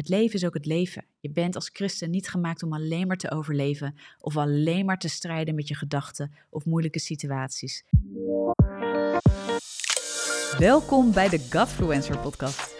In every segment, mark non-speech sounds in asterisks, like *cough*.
Het leven is ook het leven. Je bent als christen niet gemaakt om alleen maar te overleven of alleen maar te strijden met je gedachten of moeilijke situaties. Welkom bij de Godfluencer podcast.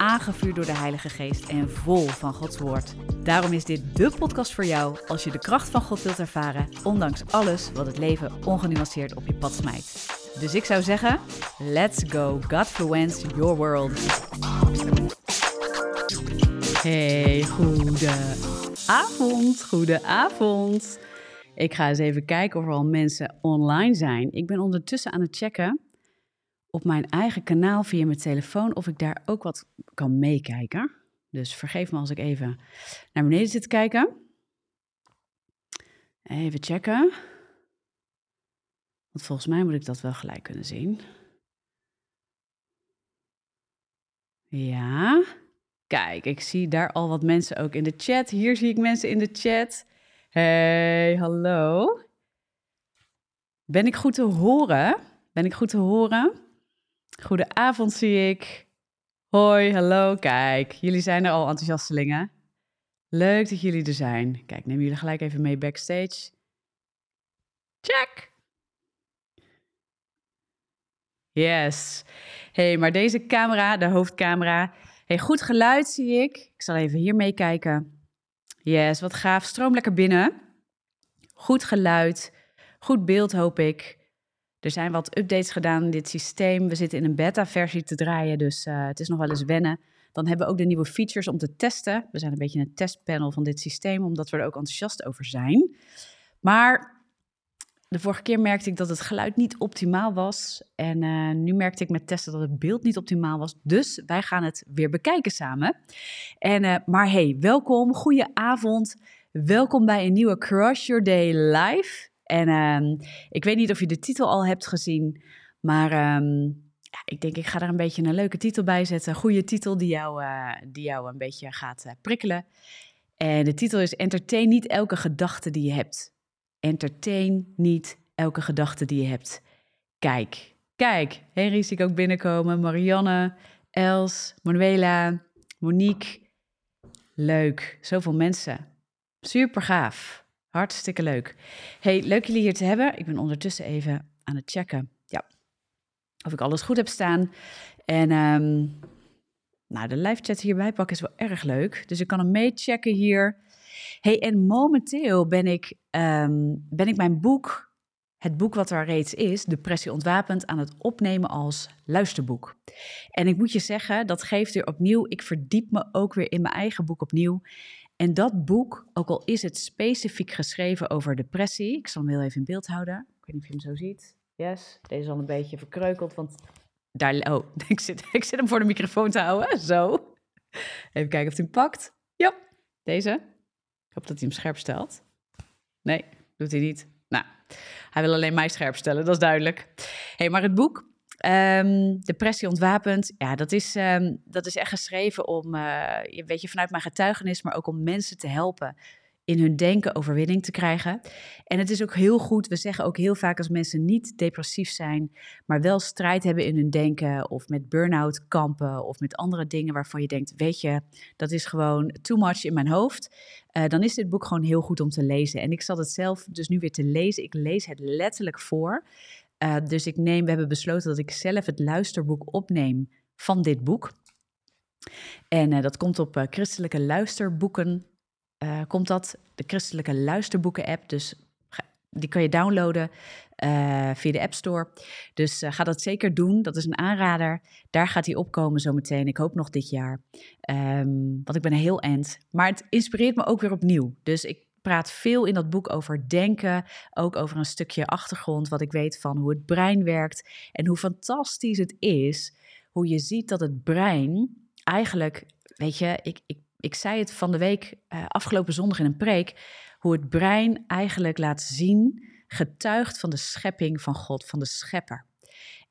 aangevuurd door de Heilige Geest en vol van Gods Woord. Daarom is dit de podcast voor jou als je de kracht van God wilt ervaren, ondanks alles wat het leven ongenuanceerd op je pad smijt. Dus ik zou zeggen, let's go Godfluence your world. Hey, goede avond, goede avond. Ik ga eens even kijken of er al mensen online zijn. Ik ben ondertussen aan het checken op mijn eigen kanaal via mijn telefoon of ik daar ook wat kan meekijken. Dus vergeef me als ik even naar beneden zit te kijken. Even checken. Want volgens mij moet ik dat wel gelijk kunnen zien. Ja. Kijk, ik zie daar al wat mensen ook in de chat. Hier zie ik mensen in de chat. Hey, hallo. Ben ik goed te horen? Ben ik goed te horen? Goedenavond zie ik. Hoi, hallo. Kijk, jullie zijn er al enthousiastelingen. Leuk dat jullie er zijn. Kijk, neem jullie gelijk even mee backstage. Check. Yes. hey, maar deze camera, de hoofdcamera. hey, goed geluid zie ik. Ik zal even hier meekijken. Yes, wat gaaf. Stroom lekker binnen. Goed geluid. Goed beeld, hoop ik. Er zijn wat updates gedaan in dit systeem. We zitten in een beta-versie te draaien, dus uh, het is nog wel eens wennen. Dan hebben we ook de nieuwe features om te testen. We zijn een beetje een testpanel van dit systeem, omdat we er ook enthousiast over zijn. Maar de vorige keer merkte ik dat het geluid niet optimaal was. En uh, nu merkte ik met testen dat het beeld niet optimaal was. Dus wij gaan het weer bekijken samen. En, uh, maar hey, welkom, goeie avond. Welkom bij een nieuwe Crush Your Day live. En um, ik weet niet of je de titel al hebt gezien, maar um, ja, ik denk ik ga er een beetje een leuke titel bij zetten. Goede titel die jou, uh, die jou een beetje gaat uh, prikkelen. En de titel is Entertain niet elke gedachte die je hebt. Entertain niet elke gedachte die je hebt. Kijk, kijk, Henry zie ik ook binnenkomen. Marianne, Els, Manuela, Monique. Leuk, zoveel mensen. Super gaaf. Hartstikke leuk. Hey, leuk jullie hier te hebben. Ik ben ondertussen even aan het checken. Ja, of ik alles goed heb staan. En um, nou, de live chat hierbij pakken is wel erg leuk. Dus ik kan hem meechecken hier. Hey, en momenteel ben ik, um, ben ik mijn boek, het boek wat er reeds is, Depressie ontwapend, aan het opnemen als luisterboek. En ik moet je zeggen, dat geeft weer opnieuw, ik verdiep me ook weer in mijn eigen boek opnieuw. En dat boek, ook al is het specifiek geschreven over depressie, ik zal hem heel even in beeld houden. Ik weet niet of je hem zo ziet. Yes, deze is al een beetje verkreukeld, want daar, oh, *laughs* ik zit, ik zit hem voor de microfoon te houden, zo. Even kijken of hij hem pakt. Ja, deze. Ik hoop dat hij hem scherp stelt. Nee, doet hij niet. Nou, hij wil alleen mij scherp stellen, dat is duidelijk. hey, maar het boek, Um, depressie ontwapend, ja, dat is, um, dat is echt geschreven om, uh, weet je, vanuit mijn getuigenis, maar ook om mensen te helpen in hun denken overwinning te krijgen. En het is ook heel goed, we zeggen ook heel vaak als mensen niet depressief zijn, maar wel strijd hebben in hun denken of met burn-out kampen of met andere dingen waarvan je denkt, weet je, dat is gewoon too much in mijn hoofd. Uh, dan is dit boek gewoon heel goed om te lezen. En ik zat het zelf dus nu weer te lezen. Ik lees het letterlijk voor. Uh, dus ik neem, we hebben besloten dat ik zelf het luisterboek opneem van dit boek. En uh, dat komt op uh, christelijke luisterboeken. komt dat, de christelijke luisterboeken app. Dus die kan je downloaden via de App Store. Dus ga dat zeker doen. Dat is een aanrader. Daar gaat hij opkomen zometeen. Ik hoop nog dit jaar. Um, want ik ben heel end. Maar het inspireert me ook weer opnieuw. Dus ik praat veel in dat boek over denken, ook over een stukje achtergrond, wat ik weet van hoe het brein werkt en hoe fantastisch het is hoe je ziet dat het brein eigenlijk, weet je, ik, ik, ik zei het van de week uh, afgelopen zondag in een preek, hoe het brein eigenlijk laat zien, getuigt van de schepping van God, van de schepper.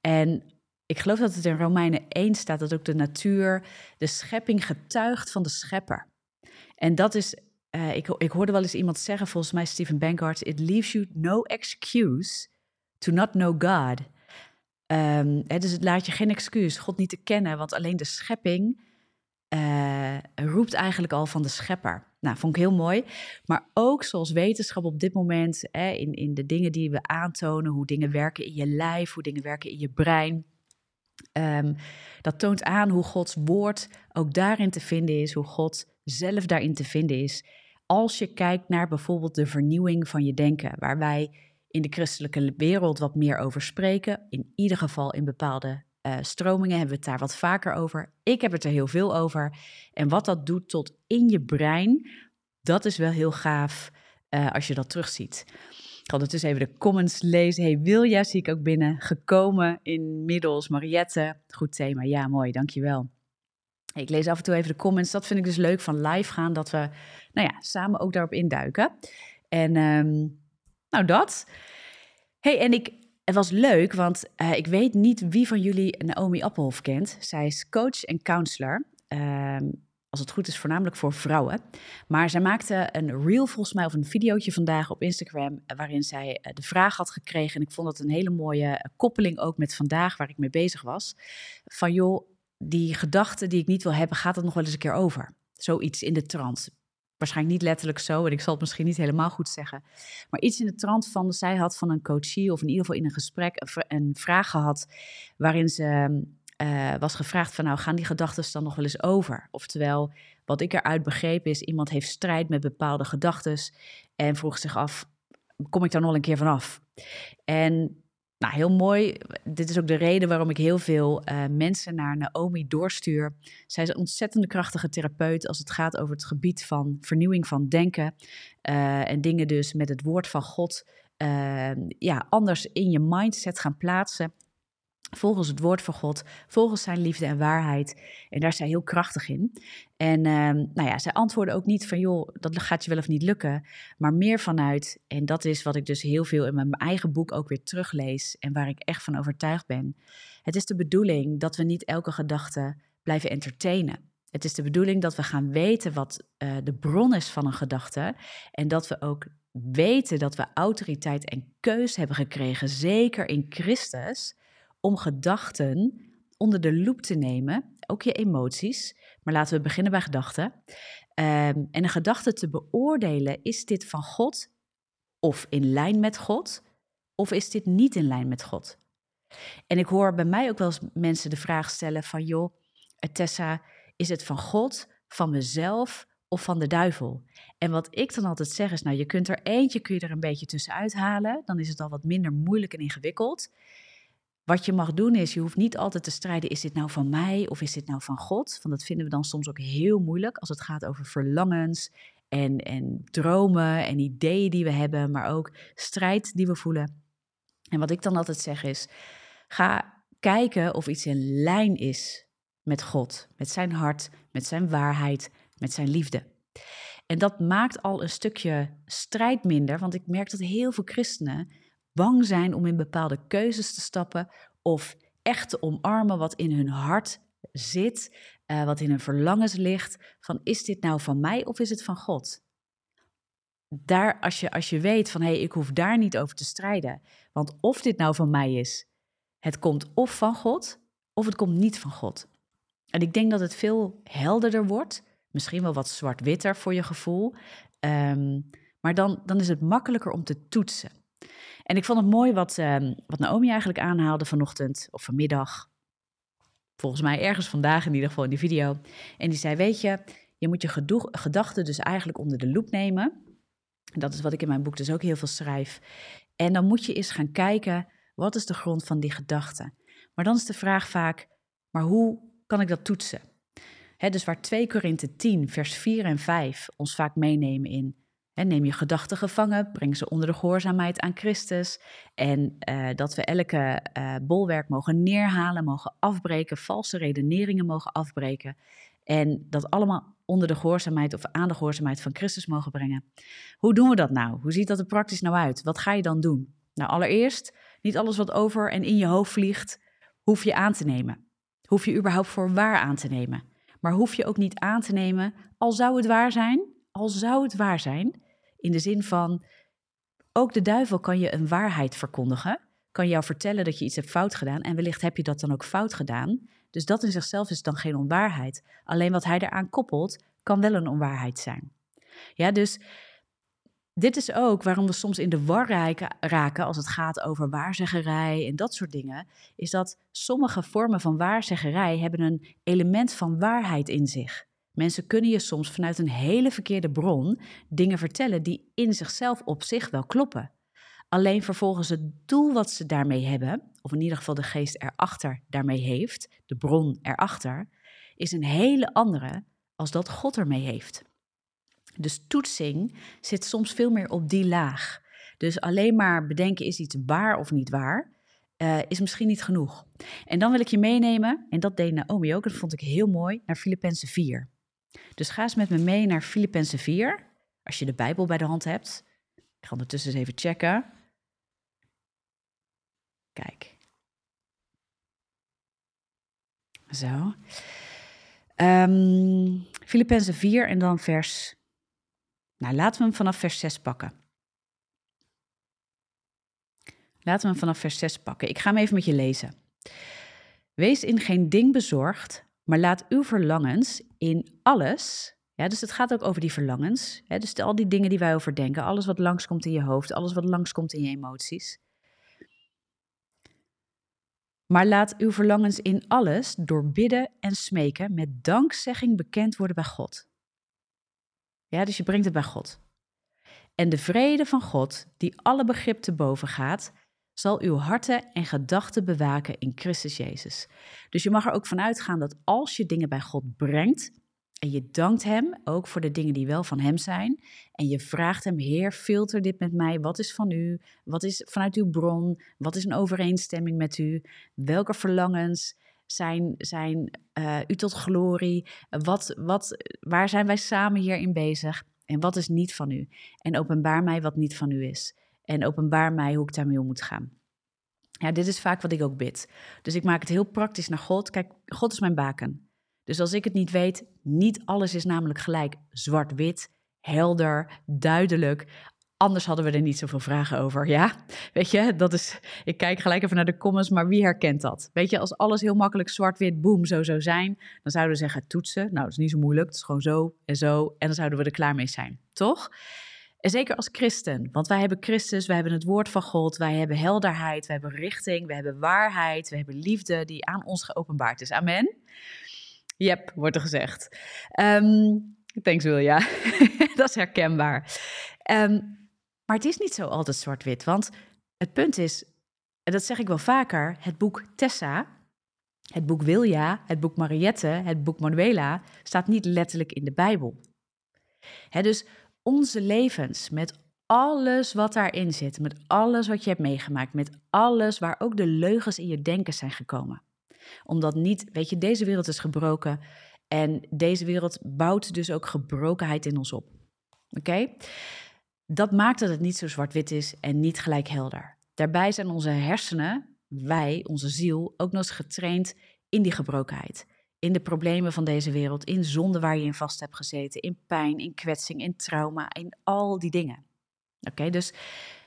En ik geloof dat het in Romeinen 1 staat dat ook de natuur, de schepping getuigt van de schepper. En dat is, uh, ik, ik hoorde wel eens iemand zeggen, volgens mij Stephen Bankart, it leaves you no excuse to not know God. Um, hè, dus het laat je geen excuus God niet te kennen, want alleen de schepping uh, roept eigenlijk al van de schepper. Nou, vond ik heel mooi. Maar ook zoals wetenschap op dit moment, hè, in, in de dingen die we aantonen, hoe dingen werken in je lijf, hoe dingen werken in je brein. Um, dat toont aan hoe Gods woord ook daarin te vinden is, hoe God zelf daarin te vinden is. Als je kijkt naar bijvoorbeeld de vernieuwing van je denken, waar wij in de christelijke wereld wat meer over spreken, in ieder geval in bepaalde uh, stromingen hebben we het daar wat vaker over. Ik heb het er heel veel over. En wat dat doet tot in je brein, dat is wel heel gaaf uh, als je dat terugziet. Ik ga ondertussen even de comments lezen. Hey Wilja zie ik ook binnen. Gekomen inmiddels. Mariette, goed thema. Ja, mooi, dankjewel. Ik lees af en toe even de comments. Dat vind ik dus leuk van live gaan, dat we nou ja, samen ook daarop induiken. En um, nou dat. Hey, en ik, het was leuk, want uh, ik weet niet wie van jullie Naomi Appelhof kent. Zij is coach en counselor. Um, als het goed is, voornamelijk voor vrouwen. Maar zij maakte een reel volgens mij of een videootje vandaag op Instagram. Eh, waarin zij eh, de vraag had gekregen. En ik vond dat een hele mooie koppeling ook met vandaag, waar ik mee bezig was. Van joh, die gedachten die ik niet wil hebben, gaat het nog wel eens een keer over? Zoiets in de trant waarschijnlijk niet letterlijk zo, en ik zal het misschien niet helemaal goed zeggen, maar iets in de trant van, zij had van een coachie of in ieder geval in een gesprek een vraag gehad waarin ze uh, was gevraagd van nou gaan die gedachten dan nog wel eens over? Oftewel, wat ik eruit begreep is iemand heeft strijd met bepaalde gedachten en vroeg zich af, kom ik daar nog een keer vanaf? En nou, heel mooi. Dit is ook de reden waarom ik heel veel uh, mensen naar Naomi doorstuur. Zij is een ontzettende krachtige therapeut als het gaat over het gebied van vernieuwing van denken. Uh, en dingen dus met het woord van God uh, ja, anders in je mindset gaan plaatsen volgens het woord van God, volgens zijn liefde en waarheid. En daar is zij heel krachtig in. En uh, nou ja, zij antwoorden ook niet van, joh, dat gaat je wel of niet lukken, maar meer vanuit, en dat is wat ik dus heel veel in mijn eigen boek ook weer teruglees en waar ik echt van overtuigd ben. Het is de bedoeling dat we niet elke gedachte blijven entertainen. Het is de bedoeling dat we gaan weten wat uh, de bron is van een gedachte en dat we ook weten dat we autoriteit en keus hebben gekregen, zeker in Christus, om gedachten onder de loep te nemen, ook je emoties. Maar laten we beginnen bij gedachten. Um, en een gedachte te beoordelen, is dit van God of in lijn met God, of is dit niet in lijn met God? En ik hoor bij mij ook wel eens mensen de vraag stellen van, joh, Tessa, is het van God, van mezelf of van de duivel? En wat ik dan altijd zeg is, nou, je kunt er eentje, kun je er een beetje tussenuit halen, dan is het al wat minder moeilijk en ingewikkeld. Wat je mag doen is, je hoeft niet altijd te strijden, is dit nou van mij of is dit nou van God? Want dat vinden we dan soms ook heel moeilijk als het gaat over verlangens en, en dromen en ideeën die we hebben, maar ook strijd die we voelen. En wat ik dan altijd zeg is, ga kijken of iets in lijn is met God, met zijn hart, met zijn waarheid, met zijn liefde. En dat maakt al een stukje strijd minder, want ik merk dat heel veel christenen bang zijn om in bepaalde keuzes te stappen of echt te omarmen wat in hun hart zit, uh, wat in hun verlangens ligt, van is dit nou van mij of is het van God? Daar, als je, als je weet van hé, hey, ik hoef daar niet over te strijden, want of dit nou van mij is, het komt of van God of het komt niet van God. En ik denk dat het veel helderder wordt, misschien wel wat zwart-witter voor je gevoel, um, maar dan, dan is het makkelijker om te toetsen. En ik vond het mooi wat, uh, wat Naomi eigenlijk aanhaalde vanochtend of vanmiddag. Volgens mij ergens vandaag in ieder geval in die video. En die zei, weet je, je moet je gedachten dus eigenlijk onder de loep nemen. Dat is wat ik in mijn boek dus ook heel veel schrijf. En dan moet je eens gaan kijken, wat is de grond van die gedachten? Maar dan is de vraag vaak, maar hoe kan ik dat toetsen? Dus waar 2 Korinthe 10, vers 4 en 5 ons vaak meenemen in neem je gedachten gevangen, breng ze onder de gehoorzaamheid aan Christus. En uh, dat we elke uh, bolwerk mogen neerhalen, mogen afbreken, valse redeneringen mogen afbreken. En dat allemaal onder de gehoorzaamheid of aan de gehoorzaamheid van Christus mogen brengen. Hoe doen we dat nou? Hoe ziet dat er praktisch nou uit? Wat ga je dan doen? Nou, allereerst Niet alles wat over en in je hoofd vliegt, hoef je aan te nemen. Hoef je überhaupt voor waar aan te nemen. Maar hoef je ook niet aan te nemen, al zou het waar zijn, al zou het waar zijn, in de zin van, ook de duivel kan je een waarheid verkondigen, kan jou vertellen dat je iets hebt fout gedaan en wellicht heb je dat dan ook fout gedaan. Dus dat in zichzelf is dan geen onwaarheid. Alleen wat hij eraan koppelt, kan wel een onwaarheid zijn. Ja, dus dit is ook waarom we soms in de war raken als het gaat over waarzeggerij en dat soort dingen. Is dat sommige vormen van waarzeggerij hebben een element van waarheid in zich. Mensen kunnen je soms vanuit een hele verkeerde bron dingen vertellen die in zichzelf op zich wel kloppen. Alleen vervolgens het doel wat ze daarmee hebben, of in ieder geval de geest erachter daarmee heeft, de bron erachter, is een hele andere als dat God ermee heeft. Dus toetsing zit soms veel meer op die laag. Dus alleen maar bedenken is iets waar of niet waar, uh, is misschien niet genoeg. En dan wil ik je meenemen, en dat deed Naomi ook, dat vond ik heel mooi, naar Filippenzen 4. Dus ga eens met me mee naar Filippenzen 4, als je de Bijbel bij de hand hebt. Ik ga ondertussen even checken. Kijk. Zo. Um, Filippenzen 4 en dan vers nou, laten we hem vanaf vers 6 pakken. Laten we hem vanaf vers 6 pakken. Ik ga hem even met je lezen. Wees in geen ding bezorgd, maar laat uw verlangens in alles. Ja, dus het gaat ook over die verlangens. Hè, dus al die dingen die wij overdenken, alles wat langskomt in je hoofd, alles wat langskomt in je emoties. Maar laat uw verlangens in alles door bidden en smeken met dankzegging bekend worden bij God. Ja, dus je brengt het bij God. En de vrede van God, die alle begrip te boven gaat, zal uw harten en gedachten bewaken in Christus Jezus. Dus je mag er ook vanuit gaan dat als je dingen bij God brengt en je dankt Hem ook voor de dingen die wel van Hem zijn en je vraagt Hem, Heer, filter dit met mij, wat is van U, wat is vanuit uw bron, wat is een overeenstemming met U, welke verlangens, zijn, zijn uh, u tot glorie? Wat, wat, waar zijn wij samen hierin bezig? En wat is niet van u? En openbaar mij wat niet van u is. En openbaar mij hoe ik daarmee om moet gaan. Ja, dit is vaak wat ik ook bid. Dus ik maak het heel praktisch naar God. Kijk, God is mijn baken. Dus als ik het niet weet, niet alles is namelijk gelijk zwart-wit, helder, duidelijk. Anders hadden we er niet zoveel vragen over. Ja, weet je, dat is. Ik kijk gelijk even naar de comments, maar wie herkent dat? Weet je, als alles heel makkelijk zwart-wit, boem, zo zou zijn, dan zouden we zeggen toetsen. Nou, dat is niet zo moeilijk. Het is gewoon zo en zo. En dan zouden we er klaar mee zijn, toch? En zeker als christen, want wij hebben Christus, wij hebben het woord van God, wij hebben helderheid, wij hebben richting, we hebben waarheid, we hebben liefde die aan ons geopenbaard is. Amen. Yep, wordt er gezegd. Um, thanks, Wilja. *laughs* dat is herkenbaar. Um, maar het is niet zo altijd zwart-wit, want het punt is, en dat zeg ik wel vaker, het boek Tessa, het boek Wilja, het boek Mariette, het boek Manuela staat niet letterlijk in de Bijbel. dus onze levens met alles wat daarin zit, met alles wat je hebt meegemaakt, met alles waar ook de leugens in je denken zijn gekomen. Omdat niet, weet je, deze wereld is gebroken en deze wereld bouwt dus ook gebrokenheid in ons op. Oké? Dat maakt dat het niet zo zwart-wit is en niet gelijk helder. Daarbij zijn onze hersenen, wij, onze ziel, ook nog eens getraind in die gebrokenheid. In de problemen van deze wereld, in zonde waar je in vast hebt gezeten, in pijn, in kwetsing, in trauma, in al die dingen. Oké, dus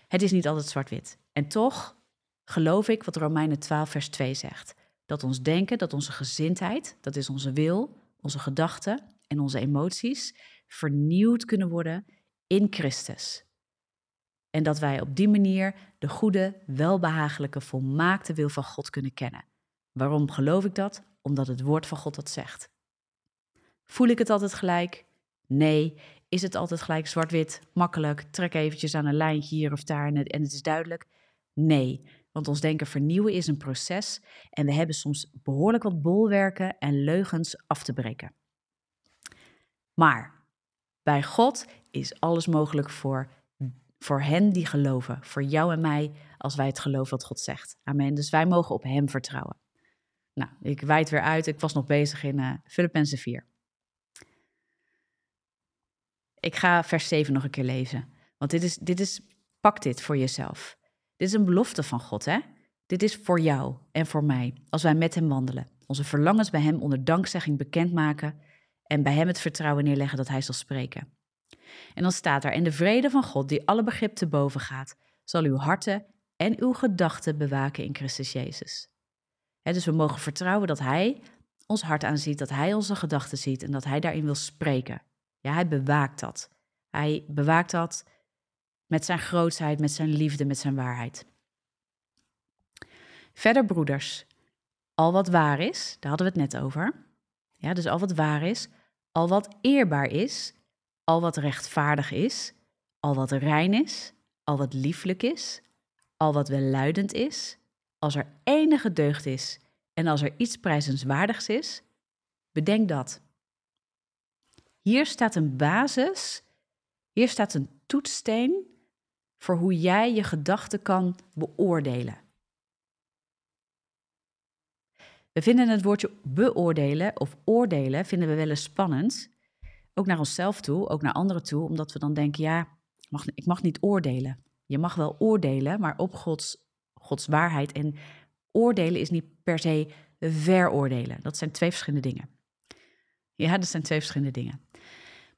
het is niet altijd zwart-wit. En toch geloof ik wat Romeinen 12, vers 2 zegt. Dat ons denken, dat onze gezindheid, dat is onze wil, onze gedachten en onze emoties, vernieuwd kunnen worden in Christus. En dat wij op die manier de goede, welbehagelijke, volmaakte wil van God kunnen kennen. Waarom geloof ik dat? Omdat het woord van God dat zegt. Voel ik het altijd gelijk? Nee. Is het altijd gelijk zwart-wit, makkelijk, trek eventjes aan een lijntje hier of daar en het, is duidelijk? Nee, want ons denken vernieuwen is een proces en we hebben soms behoorlijk wat bolwerken en leugens af te breken. Maar bij God is alles mogelijk voor, voor hen die geloven. Voor jou en mij, als wij het geloven wat God zegt. Amen. Dus wij mogen op Hem vertrouwen. Nou, ik wijd weer uit. Ik was nog bezig in uh, Filippenzen 4. Ik ga vers 7 nog een keer lezen. Want dit is, dit is, pak dit voor jezelf. Dit is een belofte van God, hè? Dit is voor jou en voor mij, als wij met Hem wandelen. Onze verlangens bij Hem onder dankzegging bekendmaken en bij Hem het vertrouwen neerleggen dat Hij zal spreken. En dan staat er, en de vrede van God, die alle begrip te boven gaat, zal uw harten en uw gedachten bewaken in Christus Jezus. Dus we mogen vertrouwen dat Hij ons hart aanziet, dat Hij onze gedachten ziet en dat Hij daarin wil spreken. Ja, Hij bewaakt dat. Hij bewaakt dat met zijn grootheid, met zijn liefde, met zijn waarheid. Verder, broeders, al wat waar is, daar hadden we het net over. Ja, dus al wat waar is, al wat eerbaar is, al wat rechtvaardig is, al wat rein is, al wat lieflijk is, al wat welluidend is, als er enige deugd is en als er iets prijzenswaardigs is, bedenk dat. Hier staat een basis, hier staat een toetssteen voor hoe jij je gedachten kan beoordelen. We vinden het woordje beoordelen of oordelen vinden we wel eens spannend. Ook naar onszelf toe, ook naar anderen toe, omdat we dan denken, ja, ik mag niet oordelen. Je mag wel oordelen, maar op Gods, Gods waarheid. En oordelen is niet per se veroordelen. Dat zijn twee verschillende dingen. Ja, dat zijn twee verschillende dingen.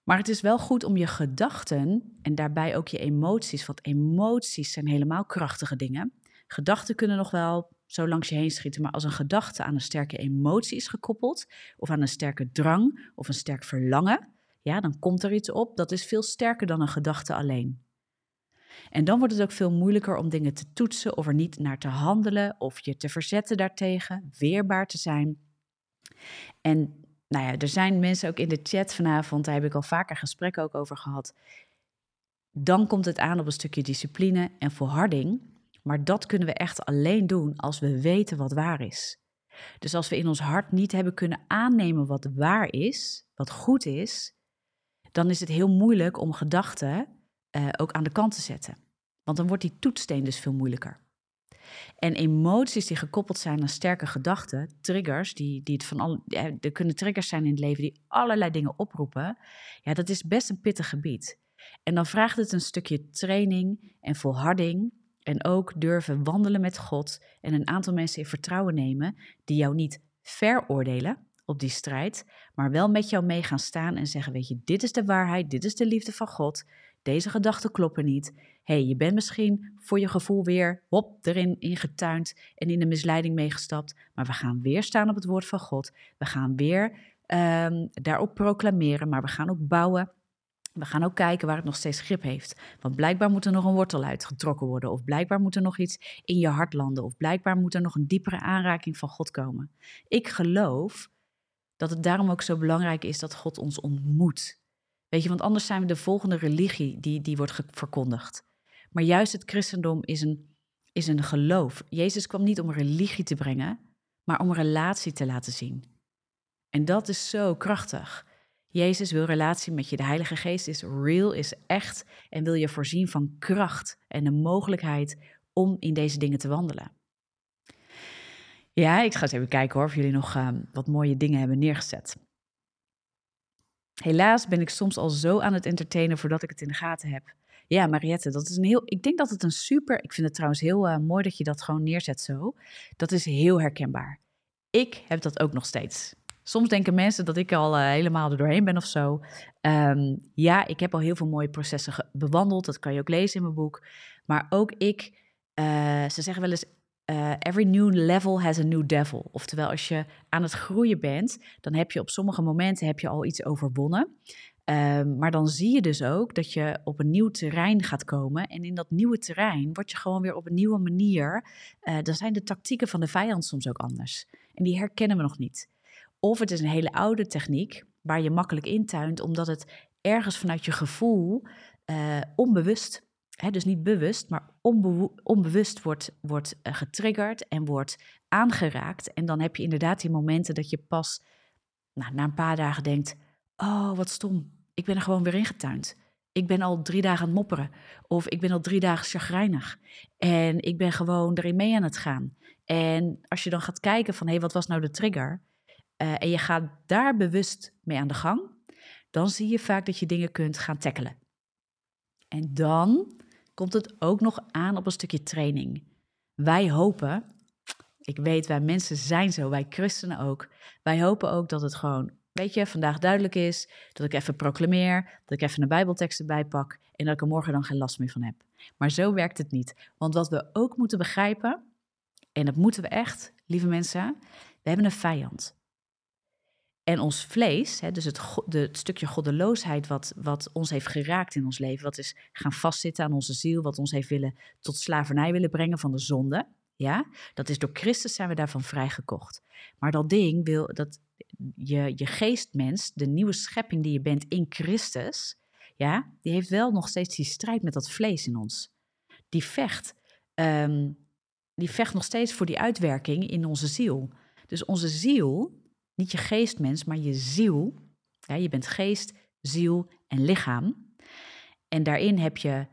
Maar het is wel goed om je gedachten en daarbij ook je emoties, want emoties zijn helemaal krachtige dingen. Gedachten kunnen nog wel zo langs je heen schieten, maar als een gedachte aan een sterke emotie is gekoppeld, of aan een sterke drang of een sterk verlangen, ja, dan komt er iets op dat is veel sterker dan een gedachte alleen. En dan wordt het ook veel moeilijker om dingen te toetsen of er niet naar te handelen of je te verzetten daartegen, weerbaar te zijn. En nou ja, er zijn mensen ook in de chat vanavond, daar heb ik al vaker gesprekken ook over gehad. Dan komt het aan op een stukje discipline en volharding. Maar dat kunnen we echt alleen doen als we weten wat waar is. Dus als we in ons hart niet hebben kunnen aannemen wat waar is, wat goed is, dan is het heel moeilijk om gedachten uh, ook aan de kant te zetten. Want dan wordt die toetssteen dus veel moeilijker. En emoties die gekoppeld zijn aan sterke gedachten, triggers, die, die het van al, er kunnen triggers zijn in het leven die allerlei dingen oproepen, ja, dat is best een pittig gebied. En dan vraagt het een stukje training en volharding en ook durven wandelen met God en een aantal mensen in vertrouwen nemen die jou niet veroordelen op die strijd, maar wel met jou mee gaan staan en zeggen, weet je, dit is de waarheid, dit is de liefde van God, deze gedachten kloppen niet. hey, je bent misschien voor je gevoel weer hop, erin ingetuind en in de misleiding meegestapt. Maar we gaan weer staan op het woord van God. We gaan weer um, daarop proclameren, maar we gaan ook bouwen. We gaan ook kijken waar het nog steeds grip heeft. Want blijkbaar moet er nog een wortel uitgetrokken worden. Of blijkbaar moet er nog iets in je hart landen. Of blijkbaar moet er nog een diepere aanraking van God komen. Ik geloof dat het daarom ook zo belangrijk is dat God ons ontmoet. Weet je, want anders zijn we de volgende religie die, die wordt verkondigd. Maar juist het christendom is een, is een geloof. Jezus kwam niet om religie te brengen, maar om relatie te laten zien. En dat is zo krachtig. Jezus wil relatie met je. De Heilige Geest is real, is echt en wil je voorzien van kracht en de mogelijkheid om in deze dingen te wandelen. Ja, ik ga eens even kijken hoor of jullie nog uh, wat mooie dingen hebben neergezet. Helaas ben ik soms al zo aan het entertainen voordat ik het in de gaten heb. Ja, Mariette, dat is een heel. Ik denk dat het een super. Ik vind het trouwens heel uh, mooi dat je dat gewoon neerzet zo. Dat is heel herkenbaar. Ik heb dat ook nog steeds. Soms denken mensen dat ik al uh, helemaal er doorheen ben of zo. Um, ja, ik heb al heel veel mooie processen bewandeld. Dat kan je ook lezen in mijn boek. Maar ook ik. Uh, ze zeggen wel eens: uh, every new level has a new devil. Oftewel, als je aan het groeien bent, dan heb je op sommige momenten heb je al iets overwonnen. Um, maar dan zie je dus ook dat je op een nieuw terrein gaat komen. En in dat nieuwe terrein word je gewoon weer op een nieuwe manier. Uh, dan zijn de tactieken van de vijand soms ook anders. En die herkennen we nog niet. Of het is een hele oude techniek waar je makkelijk intuint, omdat het ergens vanuit je gevoel uh, dus niet bewust, maar onbewust wordt, wordt uh, getriggerd en wordt aangeraakt. En dan heb je inderdaad die momenten dat je pas nou, na een paar dagen denkt: Oh, wat stom. Ik ben er gewoon weer ingetuind. Ik ben al drie dagen aan het mopperen. Of ik ben al drie dagen chagrijnig. En ik ben gewoon erin mee aan het gaan. En als je dan gaat kijken van hé, hey, wat was nou de trigger? Uh, en je gaat daar bewust mee aan de gang, dan zie je vaak dat je dingen kunt gaan tackelen. En dan komt het ook nog aan op een stukje training. Wij hopen, ik weet, wij mensen zijn zo, wij christenen ook. Wij hopen ook dat het gewoon, weet je, vandaag duidelijk is. Dat ik even proclameer, dat ik even een Bijbeltekst erbij pak. En dat ik er morgen dan geen last meer van heb. Maar zo werkt het niet. Want wat we ook moeten begrijpen, en dat moeten we echt, lieve mensen, we hebben een vijand. En ons vlees, hè, dus het, de, het, stukje goddeloosheid wat, wat ons heeft geraakt in ons leven, wat is gaan vastzitten aan onze ziel, wat ons heeft willen tot slavernij willen brengen van de zonde, ja, dat is door Christus zijn we daarvan vrijgekocht. Maar dat ding wil, dat je, je geestmens, de nieuwe schepping die je bent in Christus, ja, die heeft wel nog steeds die strijd met dat vlees in ons. Die vecht, ehm, die vecht nog steeds voor die uitwerking in onze ziel. Dus onze ziel, niet je geestmens, maar je ziel. Ja, je bent geest, ziel en lichaam. En daarin heb je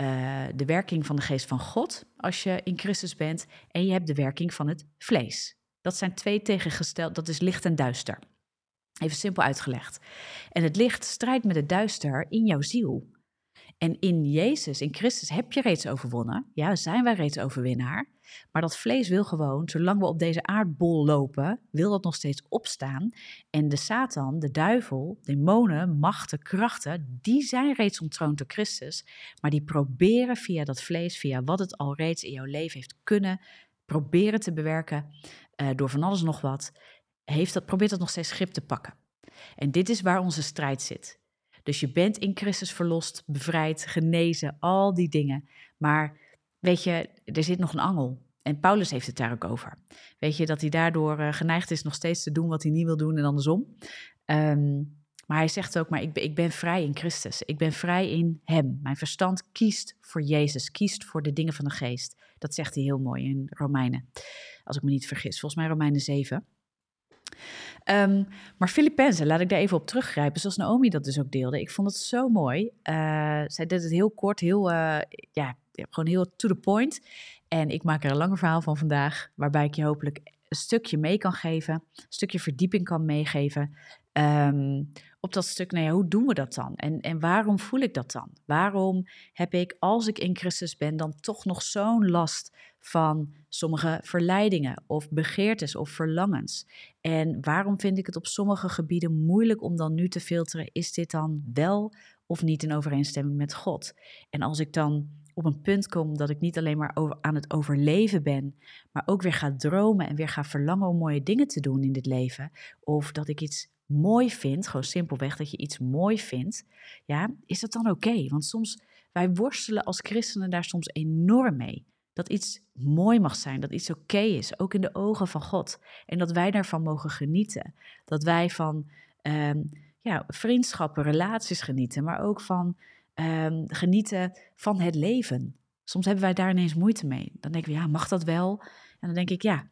uh, de werking van de geest van God als je in Christus bent. En je hebt de werking van het vlees. Dat zijn twee tegengesteld, dat is licht en duister. Even simpel uitgelegd. En het licht strijdt met het duister in jouw ziel. En in Jezus, in Christus, heb je reeds overwonnen. Ja, zijn wij reeds overwinnaar. Maar dat vlees wil gewoon, zolang we op deze aardbol lopen, wil dat nog steeds opstaan. En de Satan, de duivel, demonen, machten, krachten, die zijn reeds ontroond door Christus. Maar die proberen via dat vlees, via wat het al reeds in jouw leven heeft kunnen, proberen te bewerken uh, door van alles nog wat, heeft dat, probeert dat nog steeds grip te pakken. En dit is waar onze strijd zit. Dus je bent in Christus verlost, bevrijd, genezen, al die dingen. Maar weet je, er zit nog een angel. En Paulus heeft het daar ook over. Weet je, dat hij daardoor uh, geneigd is nog steeds te doen wat hij niet wil doen en andersom. Um, maar hij zegt ook, maar ik ben, ik ben vrij in Christus. Ik ben vrij in Hem. Mijn verstand kiest voor Jezus, kiest voor de dingen van de geest. Dat zegt hij heel mooi in Romeinen, als ik me niet vergis. Volgens mij Romeinen 7. Um, maar Filippenzen, laat ik daar even op teruggrijpen, zoals Naomi dat dus ook deelde. Ik vond het zo mooi. Uh, zij deed het heel kort, heel, uh, ja, gewoon heel to the point. En ik maak er een langer verhaal van vandaag, waarbij ik je hopelijk een stukje mee kan geven, een stukje verdieping kan meegeven. Um, op dat stuk, nou ja, hoe doen we dat dan? En, en waarom voel ik dat dan? Waarom heb ik, als ik in Christus ben, dan toch nog zo'n last van sommige verleidingen of begeertes of verlangens? En waarom vind ik het op sommige gebieden moeilijk om dan nu te filteren, is dit dan wel of niet in overeenstemming met God? En als ik dan op een punt kom dat ik niet alleen maar over, aan het overleven ben, maar ook weer ga dromen en weer ga verlangen om mooie dingen te doen in dit leven, of dat ik iets mooi vindt, gewoon simpelweg dat je iets mooi vindt, ja, is dat dan oké? Want soms, wij worstelen als christenen daar soms enorm mee. Dat iets mooi mag zijn, dat iets oké is, ook in de ogen van God. En dat wij daarvan mogen genieten. Dat wij van um, ja, vriendschappen, relaties genieten, maar ook van um, genieten van het leven. Soms hebben wij daar ineens moeite mee. Dan denken we, ja, mag dat wel? En dan denk ik, ja,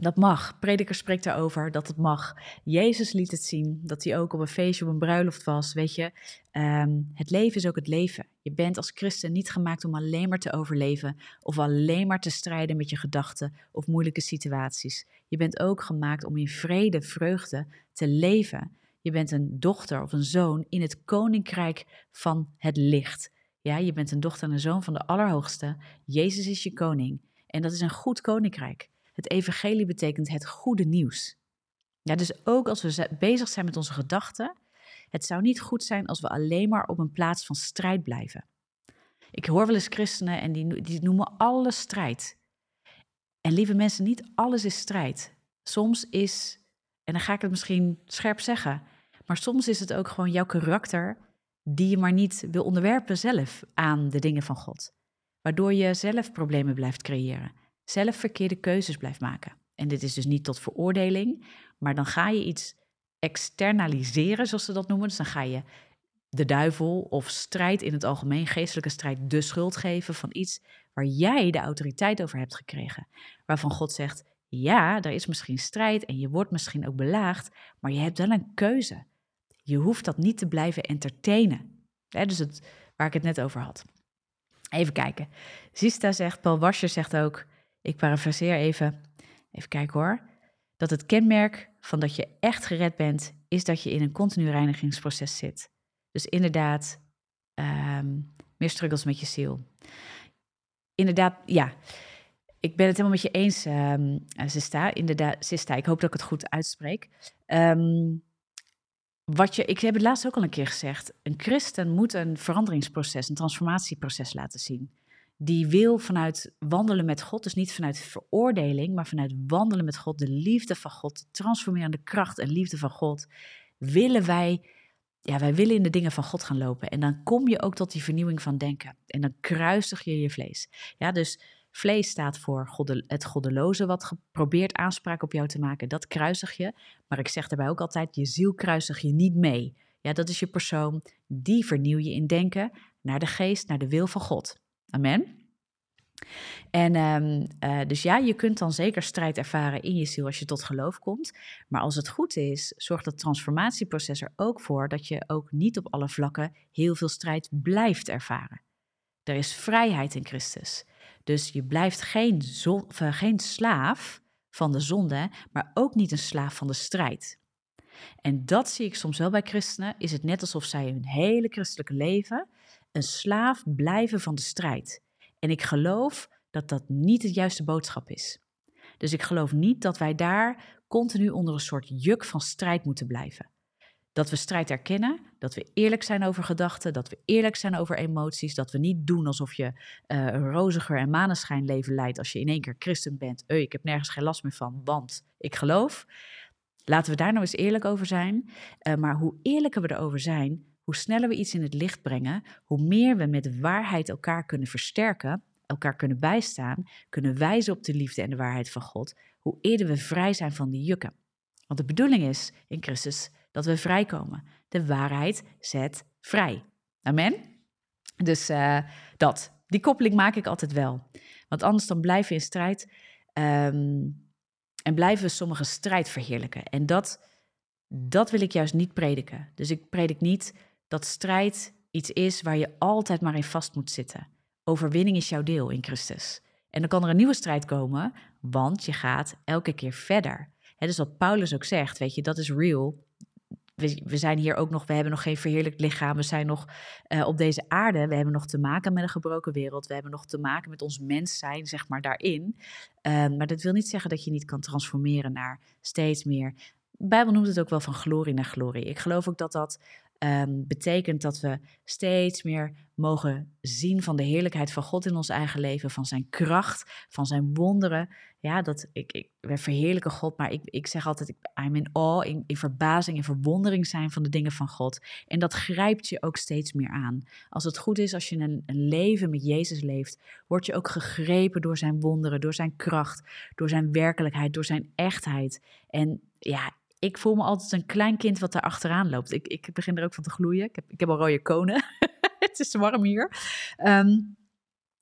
dat mag. Prediker spreekt daarover dat het mag. Jezus liet het zien dat hij ook op een feestje, op een bruiloft was. Weet je, um, het leven is ook het leven. Je bent als christen niet gemaakt om alleen maar te overleven of alleen maar te strijden met je gedachten of moeilijke situaties. Je bent ook gemaakt om in vrede, vreugde te leven. Je bent een dochter of een zoon in het koninkrijk van het licht. Ja, je bent een dochter en een zoon van de Allerhoogste. Jezus is je koning. En dat is een goed koninkrijk. Het evangelie betekent het goede nieuws. Ja, dus ook als we bezig zijn met onze gedachten, het zou niet goed zijn als we alleen maar op een plaats van strijd blijven. Ik hoor wel eens christenen en die, die noemen alles strijd. En lieve mensen, niet alles is strijd. Soms is, en dan ga ik het misschien scherp zeggen, maar soms is het ook gewoon jouw karakter die je maar niet wil onderwerpen zelf aan de dingen van God. Waardoor je zelf problemen blijft creëren zelf verkeerde keuzes blijft maken. En dit is dus niet tot veroordeling, maar dan ga je iets externaliseren, zoals ze dat noemen. Dus dan ga je de duivel of strijd in het algemeen, geestelijke strijd, de schuld geven van iets waar jij de autoriteit over hebt gekregen. Waarvan God zegt: ja, er is misschien strijd en je wordt misschien ook belaagd, maar je hebt wel een keuze. Je hoeft dat niet te blijven entertainen. dus het, waar ik het net over had. Even kijken. Zista zegt, Paul Wascher zegt ook, ik parafraseer even, even kijken hoor, dat het kenmerk van dat je echt gered bent, is dat je in een continu reinigingsproces zit. Dus inderdaad, um, meer struggles met je ziel. Inderdaad, ja. Ik ben het helemaal met je eens, um, Sista. Inderdaad, Sista, ik hoop dat ik het goed uitspreek. Um, wat je, ik heb het laatst ook al een keer gezegd. Een christen moet een veranderingsproces, een transformatieproces laten zien. Die wil vanuit wandelen met God, dus niet vanuit veroordeling, maar vanuit wandelen met God, de liefde van God, de transformerende kracht en liefde van God, willen wij, ja, wij willen in de dingen van God gaan lopen. En dan kom je ook tot die vernieuwing van denken. En dan kruisig je je vlees. Ja, dus Vlees staat voor het goddeloze wat probeert aanspraak op jou te maken. Dat kruisig je. Maar ik zeg daarbij ook altijd, je ziel kruisig je niet mee. Ja, dat is je persoon. Die vernieuw je in denken naar de geest, naar de wil van God. Amen. En um, uh, dus ja, je kunt dan zeker strijd ervaren in je ziel als je tot geloof komt. Maar als het goed is, zorgt het transformatieproces er ook voor dat je ook niet op alle vlakken heel veel strijd blijft ervaren. Er is vrijheid in Christus. Dus je blijft geen, eh, geen slaaf van de zonde, maar ook niet een slaaf van de strijd. En dat zie ik soms wel bij christenen. Is het net alsof zij hun hele christelijke leven een slaaf blijven van de strijd. En ik geloof dat dat niet het juiste boodschap is. Dus ik geloof niet dat wij daar continu onder een soort juk van strijd moeten blijven. Dat we strijd erkennen, dat we eerlijk zijn over gedachten, dat we eerlijk zijn over emoties, dat we niet doen alsof je uh, een roziger en maneschijn leven leidt als je in één keer christen bent. Eu, ik heb nergens geen last meer van, want ik geloof. Laten we daar nou eens eerlijk over zijn. Uh, maar hoe eerlijker we erover zijn, hoe sneller we iets in het licht brengen, hoe meer we met waarheid elkaar kunnen versterken, elkaar kunnen bijstaan, kunnen wijzen op de liefde en de waarheid van God, hoe eerder we vrij zijn van die jukken. Want de bedoeling is in Christus dat we vrijkomen. De waarheid zet vrij. Amen? Dus uh, dat. Die koppeling maak ik altijd wel. Want anders dan blijven we in strijd um, en blijven we sommige strijd verheerlijken. En dat, dat wil ik juist niet prediken. Dus ik predik niet dat strijd iets is waar je altijd maar in vast moet zitten. Overwinning is jouw deel in Christus. En dan kan er een nieuwe strijd komen, want je gaat elke keer verder. He, dus wat Paulus ook zegt, weet je, dat is real we, zijn hier ook nog, we hebben nog geen verheerlijkt lichaam. We zijn nog uh, op deze aarde. We hebben nog te maken met een gebroken wereld. We hebben nog te maken met ons mens zijn, zeg maar, daarin. Uh, maar dat wil niet zeggen dat je niet kan transformeren naar steeds meer. Bijbel noemt het ook wel van glorie naar glorie. Ik geloof ook dat dat um, betekent dat we steeds meer mogen zien van de heerlijkheid van God in ons eigen leven, van zijn kracht, van zijn wonderen. Ja, dat ik, ik we verheerlijken God, maar ik, ik zeg altijd, I'm in awe, in, in verbazing en verwondering zijn van de dingen van God. En dat grijpt je ook steeds meer aan. Als het goed is, als je een, een leven met Jezus leeft, word je ook gegrepen door zijn wonderen, door zijn kracht, door zijn werkelijkheid, door zijn echtheid. En ja, ik voel me altijd een klein kind wat daar achteraan loopt. Ik, ik begin er ook van te gloeien. Ik heb, ik heb al rode konen. *laughs* het is warm hier. Um,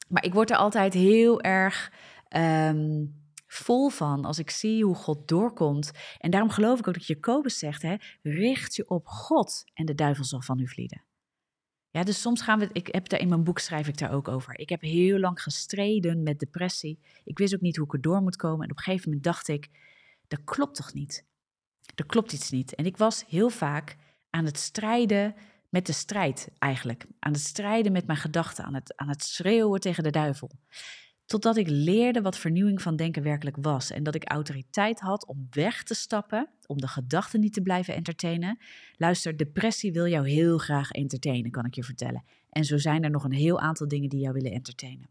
maar ik word er altijd heel erg um, vol van als ik zie hoe God doorkomt. En daarom geloof ik ook dat Jacobus zegt: hè, richt je op God en de duivel zal van u vlieden. Ja, dus soms gaan we, ik heb daar in mijn boek schrijf ik daar ook over. Ik heb heel lang gestreden met depressie. Ik wist ook niet hoe ik er door moet komen. En op een gegeven moment dacht ik, dat klopt toch niet? Er klopt iets niet. En ik was heel vaak aan het strijden met de strijd eigenlijk. Aan het strijden met mijn gedachten, aan het, aan het schreeuwen tegen de duivel. Totdat ik leerde wat vernieuwing van denken werkelijk was. En dat ik autoriteit had om weg te stappen, om de gedachten niet te blijven entertainen. Luister, depressie wil jou heel graag entertainen, kan ik je vertellen. En zo zijn er nog een heel aantal dingen die jou willen entertainen.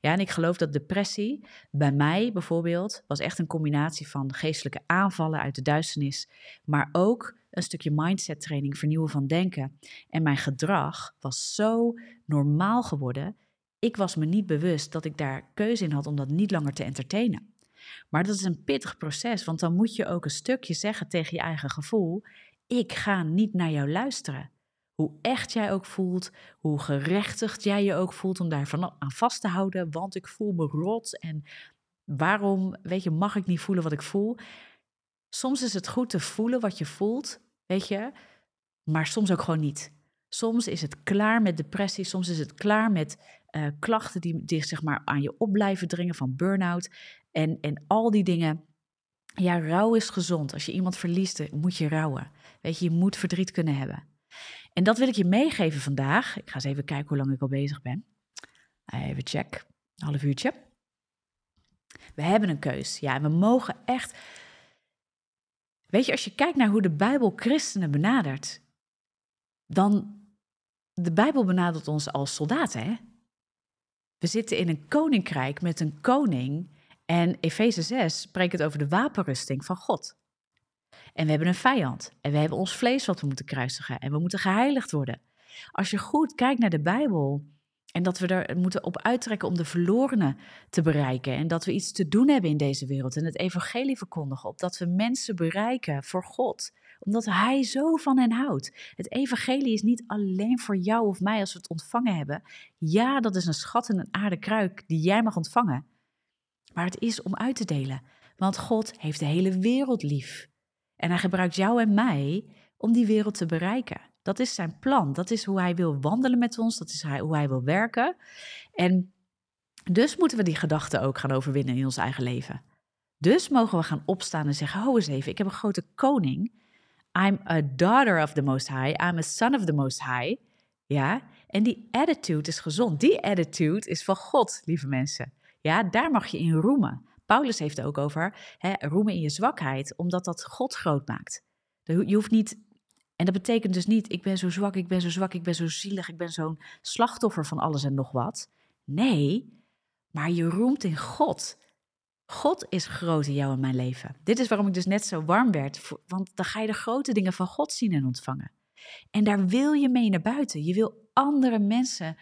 Ja, en ik geloof dat depressie bij mij bijvoorbeeld was echt een combinatie van geestelijke aanvallen uit de duisternis, maar ook een stukje mindset training, vernieuwen van denken. En mijn gedrag was zo normaal geworden. Ik was me niet bewust dat ik daar keuze in had om dat niet langer te entertainen. Maar dat is een pittig proces, want dan moet je ook een stukje zeggen tegen je eigen gevoel: ik ga niet naar jou luisteren. Hoe echt jij ook voelt, hoe gerechtigd jij je ook voelt om daar van aan vast te houden, want ik voel me rot en waarom, weet je, mag ik niet voelen wat ik voel? Soms is het goed te voelen wat je voelt, weet je, maar soms ook gewoon niet. Soms is het klaar met depressie, soms is het klaar met uh, klachten die, die zeg maar aan je op blijven dringen van burn-out en, en al die dingen. Ja, rouw is gezond. Als je iemand verliest, moet je rouwen. Weet je, je moet verdriet kunnen hebben. En dat wil ik je meegeven vandaag. Ik ga eens even kijken hoe lang ik al bezig ben. Even check. Een half uurtje. We hebben een keus. Ja, we mogen echt. Weet je, als je kijkt naar hoe de Bijbel christenen benadert, dan. De Bijbel benadert ons als soldaten, hè? We zitten in een koninkrijk met een koning. En Efeze 6 spreekt het over de wapenrusting van God. En we hebben een vijand. En we hebben ons vlees wat we moeten kruisigen. En we moeten geheiligd worden. Als je goed kijkt naar de Bijbel. En dat we er moeten op uittrekken om de verlorenen te bereiken. En dat we iets te doen hebben in deze wereld. En het evangelie verkondigen. Opdat we mensen bereiken voor God. Omdat Hij zo van hen houdt. Het evangelie is niet alleen voor jou of mij als we het ontvangen hebben. Ja, dat is een schat in een aardekruik die jij mag ontvangen. Maar het is om uit te delen. Want God heeft de hele wereld lief. En hij gebruikt jou en mij om die wereld te bereiken. Dat is zijn plan. Dat is hoe hij wil wandelen met ons. Dat is hoe hij wil werken. En dus moeten we die gedachten ook gaan overwinnen in ons eigen leven. Dus mogen we gaan opstaan en zeggen: Ho eens even, ik heb een grote koning. I'm a daughter of the Most High. I'm a son of the Most High. Ja, en die attitude is gezond. Die attitude is van God, lieve mensen. Ja, daar mag je in roemen. Paulus heeft het ook over hè, roemen in je zwakheid, omdat dat God groot maakt. Je hoeft niet, en dat betekent dus niet, ik ben zo zwak, ik ben zo zwak, ik ben zo zielig, ik ben zo'n slachtoffer van alles en nog wat. Nee, maar je roemt in God. God is groot in jou en mijn leven. Dit is waarom ik dus net zo warm werd, want dan ga je de grote dingen van God zien en ontvangen. En daar wil je mee naar buiten. Je wil andere mensen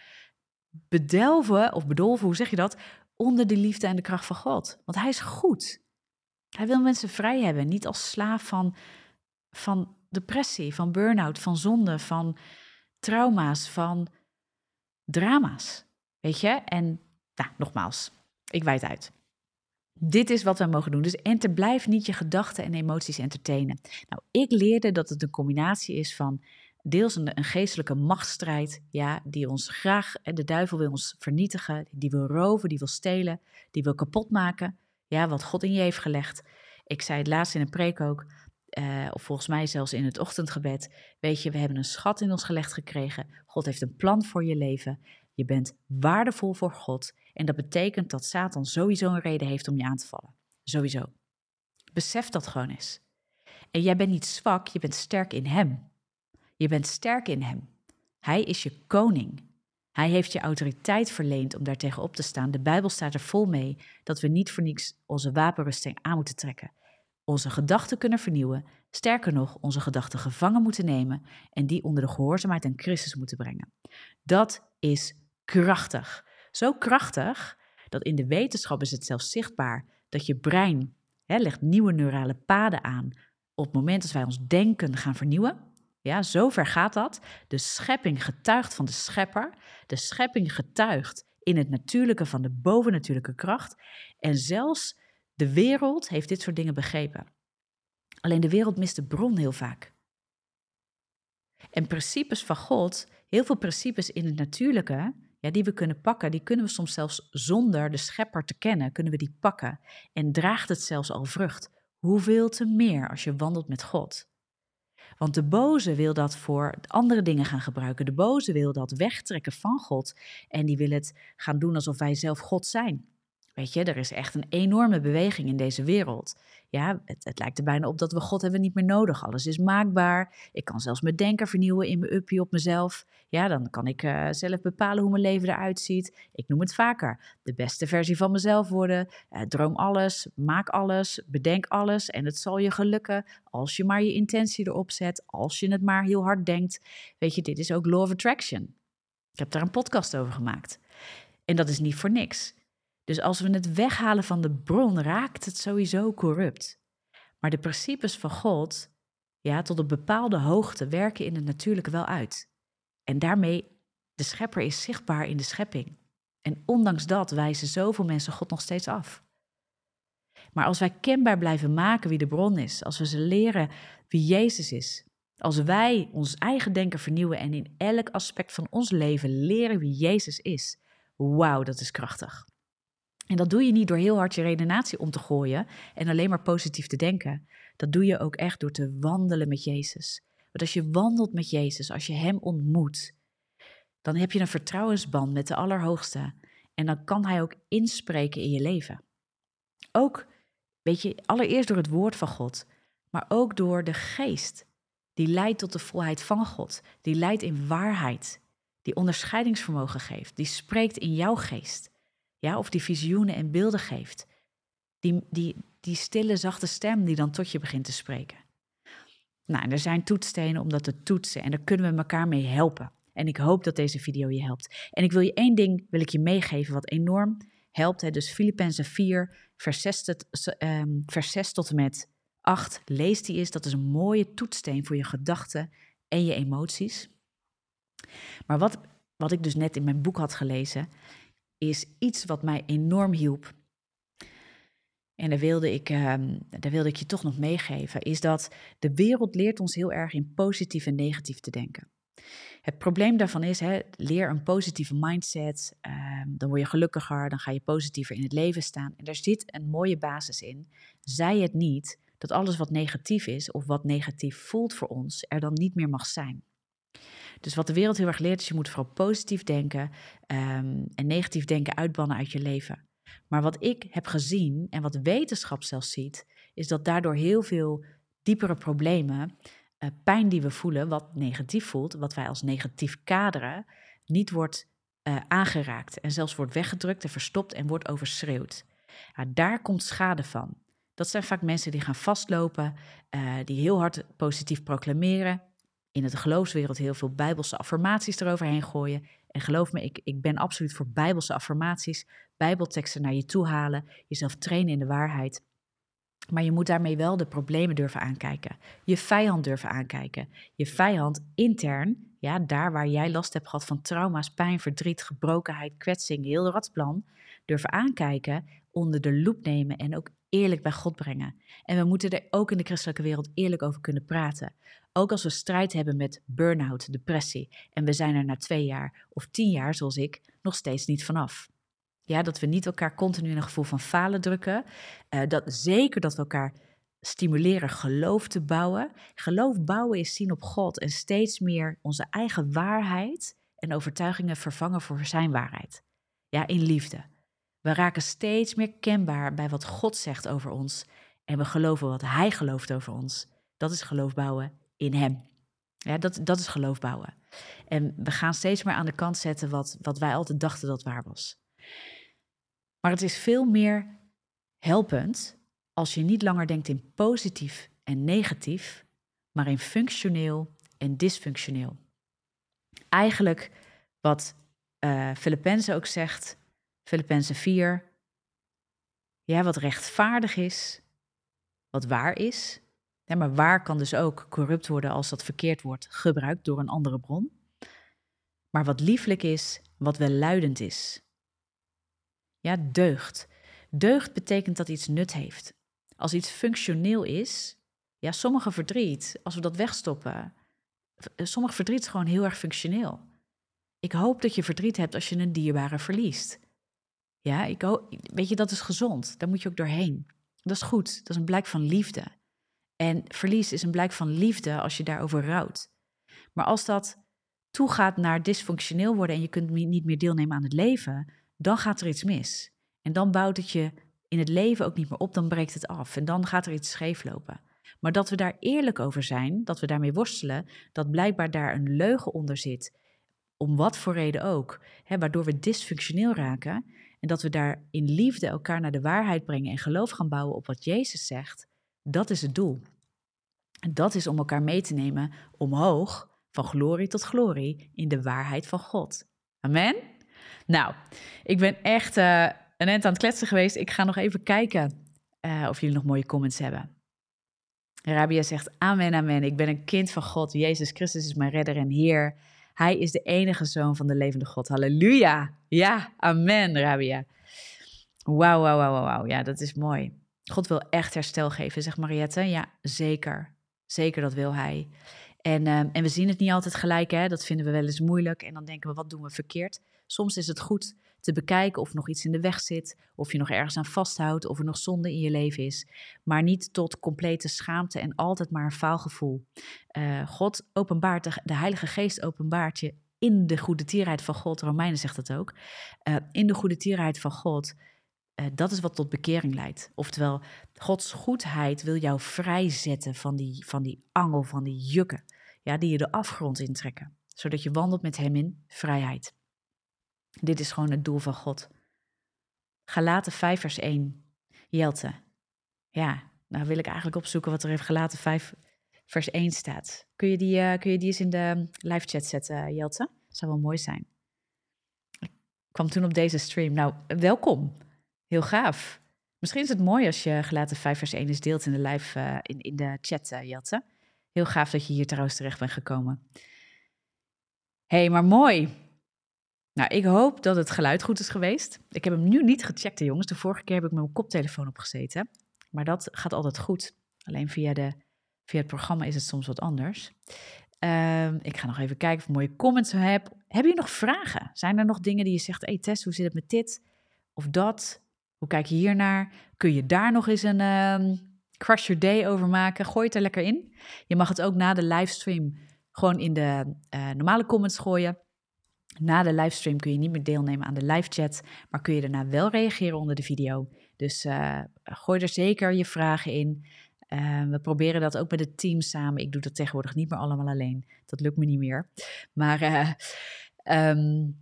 bedelven, of bedolven, hoe zeg je dat? Onder de liefde en de kracht van God. Want Hij is goed. Hij wil mensen vrij hebben, niet als slaaf van, van depressie, van burn-out, van zonde, van trauma's, van drama's. Weet je? En nou, nogmaals, ik wijd uit. Dit is wat we mogen doen. Dus enter, blijf niet je gedachten en emoties entertainen. Nou, ik leerde dat het een combinatie is van deels een, geestelijke machtsstrijd, ja, die ons graag, de duivel wil ons vernietigen, die wil roven, die wil stelen, die wil kapot maken, ja, wat God in je heeft gelegd. Ik zei het laatst in een preek ook, uh, of volgens mij zelfs in het ochtendgebed, weet je, we hebben een schat in ons gelegd gekregen. God heeft een plan voor je leven. Je bent waardevol voor God. En dat betekent dat Satan sowieso een reden heeft om je aan te vallen. Sowieso. Besef dat gewoon eens. En jij bent niet zwak, je bent sterk in Hem. Je bent sterk in Hem. Hij is je koning. Hij heeft je autoriteit verleend om daar tegenop te staan. De Bijbel staat er vol mee dat we niet voor niets onze wapenrusting aan moeten trekken. Onze gedachten kunnen vernieuwen, sterker nog, onze gedachten gevangen moeten nemen en die onder de gehoorzaamheid aan Christus moeten brengen. Dat is krachtig. Zo krachtig dat in de wetenschap is het zelfs zichtbaar dat je brein hè, legt nieuwe neurale paden aan op het moment dat wij ons denken gaan vernieuwen. Ja, zover gaat dat. De schepping getuigt van de schepper. De schepping getuigt in het natuurlijke van de bovennatuurlijke kracht. En zelfs de wereld heeft dit soort dingen begrepen. Alleen de wereld mist de bron heel vaak. En principes van God, heel veel principes in het natuurlijke, ja, die we kunnen pakken, die kunnen we soms zelfs zonder de schepper te kennen, kunnen we die pakken. En draagt het zelfs al vrucht. Hoeveel te meer als je wandelt met God. Want de boze wil dat voor andere dingen gaan gebruiken. De boze wil dat wegtrekken van God. En die wil het gaan doen alsof wij zelf God zijn. Weet je, er is echt een enorme beweging in deze wereld. Ja, het, het, lijkt er bijna op dat we God hebben niet meer nodig. Alles is maakbaar. Ik kan zelfs mijn denken vernieuwen in mijn uppie op mezelf. Ja, dan kan ik uh, zelf bepalen hoe mijn leven eruit ziet. Ik noem het vaker. De beste versie van mezelf worden. Uh, droom alles, maak alles, bedenk alles. En het zal je gelukken als je maar je intentie erop zet. Als je het maar heel hard denkt. Weet je, dit is ook Law of Attraction. Ik heb daar een podcast over gemaakt. En dat is niet voor niks. Dus als we het weghalen van de bron, raakt het sowieso corrupt. Maar de principes van God, ja, tot een bepaalde hoogte werken in het natuurlijke wel uit. En daarmee, de schepper is zichtbaar in de schepping. En ondanks dat wijzen zoveel mensen God nog steeds af. Maar als wij kenbaar blijven maken wie de bron is, als we ze leren wie Jezus is, als wij ons eigen denken vernieuwen en in elk aspect van ons leven leren wie Jezus is, wauw, dat is krachtig. En dat doe je niet door heel hard je redenatie om te gooien en alleen maar positief te denken. Dat doe je ook echt door te wandelen met Jezus. Want als je wandelt met Jezus, als je Hem ontmoet, dan heb je een vertrouwensband met de Allerhoogste. En dan kan Hij ook inspreken in je leven. Ook, weet je, allereerst door het woord van God, maar ook door de geest. Die leidt tot de volheid van God. Die leidt in waarheid. Die onderscheidingsvermogen geeft. Die spreekt in jouw geest. Ja, of die visioenen en beelden geeft. Die, die, die stille, zachte stem die dan tot je begint te spreken. Nou, er zijn toetsstenen om dat te toetsen en daar kunnen we elkaar mee helpen. En ik hoop dat deze video je helpt. En ik wil je één ding wil ik je meegeven wat enorm helpt. Hè. Dus Filippenzen 4, vers 6, um, vers 6 tot en met 8. Lees die eens. Dat is een mooie toetssteen voor je gedachten en je emoties. Maar wat, wat ik dus net in mijn boek had gelezen, is iets wat mij enorm hielp. En daar wilde, ik, um, daar wilde ik je toch nog meegeven, is dat de wereld leert ons heel erg in positief en negatief te denken. Het probleem daarvan is, hè, leer een positieve mindset, um, dan word je gelukkiger, dan ga je positiever in het leven staan. En daar zit een mooie basis in. Zij het niet dat alles wat negatief is of wat negatief voelt voor ons, er dan niet meer mag zijn. Dus wat de wereld heel erg leert, is je moet vooral positief denken um, en negatief denken uitbannen uit je leven. Maar wat ik heb gezien en wat wetenschap zelfs ziet, is dat daardoor heel veel diepere problemen, uh, pijn die we voelen, wat negatief voelt, wat wij als negatief kaderen, niet wordt uh, aangeraakt en zelfs wordt weggedrukt en verstopt en wordt overschreeuwd. Ja, daar komt schade van. Dat zijn vaak mensen die gaan vastlopen, uh, die heel hard positief proclameren, in het geloofswereld heel veel bijbelse affirmaties eroverheen gooien. En geloof me, ik, ik ben absoluut voor bijbelse affirmaties, bijbelteksten naar je toe halen, jezelf trainen in de waarheid. Maar je moet daarmee wel de problemen durven aankijken. Je vijand durven aankijken. Je vijand intern, ja, daar waar jij last hebt gehad van trauma's, pijn, verdriet, gebrokenheid, kwetsing, heel ratsplan, durven aankijken, onder de loep nemen en ook eerlijk bij God brengen. En we moeten er ook in de christelijke wereld eerlijk over kunnen praten. Ook als we strijd hebben met burn-out, depressie en we zijn er na twee jaar of tien jaar, zoals ik, nog steeds niet vanaf. Ja, dat we niet elkaar continu in een gevoel van falen drukken. Uh, dat, zeker dat we elkaar stimuleren geloof te bouwen. Geloof bouwen is zien op God en steeds meer onze eigen waarheid en overtuigingen vervangen voor zijn waarheid. Ja, in liefde. We raken steeds meer kenbaar bij wat God zegt over ons en we geloven wat Hij gelooft over ons. Dat is geloof bouwen in Hem. Ja, dat, dat is geloof bouwen. En we gaan steeds meer aan de kant zetten wat, wat wij altijd dachten dat waar was. Maar het is veel meer helpend als je niet langer denkt in positief en negatief, maar in functioneel en dysfunctioneel. Eigenlijk wat uh, ook zegt, Filippenzen 4, ja, wat rechtvaardig is, wat waar is, maar waar kan dus ook corrupt worden als dat verkeerd wordt gebruikt door een andere bron. Maar wat lieflijk is, wat welluidend is. Ja, deugd. Deugd betekent dat iets nut heeft. Als iets functioneel is, ja, sommige verdriet, als we dat wegstoppen, sommige verdriet is gewoon heel erg functioneel. Ik hoop dat je verdriet hebt als je een dierbare verliest. Ja, ik hoop, weet je, dat is gezond. Daar moet je ook doorheen. Dat is goed. Dat is een blijk van liefde. En verlies is een blijk van liefde als je daarover rouwt. Maar als dat toegaat naar dysfunctioneel worden en je kunt niet meer deelnemen aan het leven, dan gaat er iets mis. En dan bouwt het je in het leven ook niet meer op, dan breekt het af en dan gaat er iets scheef lopen. Maar dat we daar eerlijk over zijn, dat we daarmee worstelen, dat blijkbaar daar een leugen onder zit, om wat voor reden ook, hè, waardoor we dysfunctioneel raken en dat we daar in liefde elkaar naar de waarheid brengen en geloof gaan bouwen op wat Jezus zegt, dat is het doel. En dat is om elkaar mee te nemen omhoog, van glorie tot glorie, in de waarheid van God. Amen? Nou, ik ben echt uh, een eind aan het kletsen geweest. Ik ga nog even kijken uh, of jullie nog mooie comments hebben. Rabia zegt, amen, amen. Ik ben een kind van God. Jezus Christus is mijn redder en Heer. Hij is de enige zoon van de levende God. Halleluja. Ja, amen, Rabia. Wauw, wauw, wauw, wauw. Ja, dat is mooi. God wil echt herstel geven, zegt Mariette. Ja, zeker. Zeker, dat wil hij. En, ehm, en we zien het niet altijd gelijk, hè? dat vinden we wel eens moeilijk. En dan denken we, wat doen we verkeerd? Soms is het goed te bekijken of nog iets in de weg zit, of je nog ergens aan vasthoudt, of er nog zonde in je leven is. Maar niet tot complete schaamte en altijd maar een faalgevoel. Uh, God openbaart, de, Heilige Geest openbaart je in de goede tierheid van God. Romeinen zegt dat ook. Uh, in de goede tierheid van God. Uh, dat is wat tot bekering leidt. Oftewel, Gods goedheid wil jou vrijzetten van die, van die angel, van die jukken. Ja, die je de afgrond intrekken. Zodat je wandelt met Hem in vrijheid. Dit is gewoon het doel van God. Galaten 5 vers 1. Jelte. Ja, nou wil ik eigenlijk opzoeken wat er in Galaten 5 vers 1 staat. Kun je die, uh, kun je die eens in de live chat zetten, Jelte? Zou wel mooi zijn. Ik kwam toen op deze stream. Nou, welkom. Heel gaaf. Misschien is het mooi als je gelaten 5 vers 1 is deelt in de live, uh, in, in de chat, uh, Jelte. Heel gaaf dat je hier trouwens terecht bent gekomen. Hé, hey, maar mooi. Nou, ik hoop dat het geluid goed is geweest. Ik heb hem nu niet gecheckt, jongens. De vorige keer heb ik mijn koptelefoon opgezeten. Maar dat gaat altijd goed. Alleen via, de, via het programma is het soms wat anders. Uh, ik ga nog even kijken of ik mooie comments heb. Heb je nog vragen? Zijn er nog dingen die je zegt, hey Tess, hoe zit het met dit of dat? Hoe kijk je hier naar? Kun je daar nog eens een uh, Crush Your Day over maken? Gooi het er lekker in. Je mag het ook na de livestream gewoon in de uh, normale comments gooien. Na de livestream kun je niet meer deelnemen aan de live chat, maar kun je daarna wel reageren onder de video. Dus uh, gooi er zeker je vragen in. Uh, we proberen dat ook met het team samen. Ik doe dat tegenwoordig niet meer allemaal alleen. Dat lukt me niet meer. Maar um,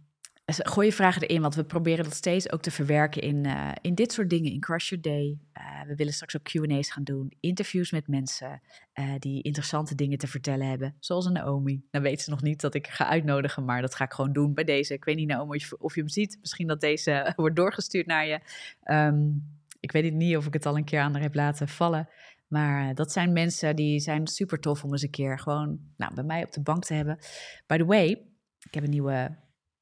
gooi je vragen erin, want we proberen dat steeds ook te verwerken in, uh, in dit soort dingen, in Crush Your Day. Uh, we willen straks ook Q&A's gaan doen, interviews met mensen uh, die interessante dingen te vertellen hebben, zoals een Naomi. Dan weet ze nog niet dat ik ga uitnodigen, maar dat ga ik gewoon doen bij deze. Ik weet niet, Naomi, of, je hem ziet. Misschien dat deze *laughs* wordt doorgestuurd naar je. Um, ik weet niet of ik het al een keer aan haar heb laten vallen. Maar dat zijn mensen die zijn super tof om eens een keer gewoon nou, bij mij op de bank te hebben. By the way, ik heb een nieuwe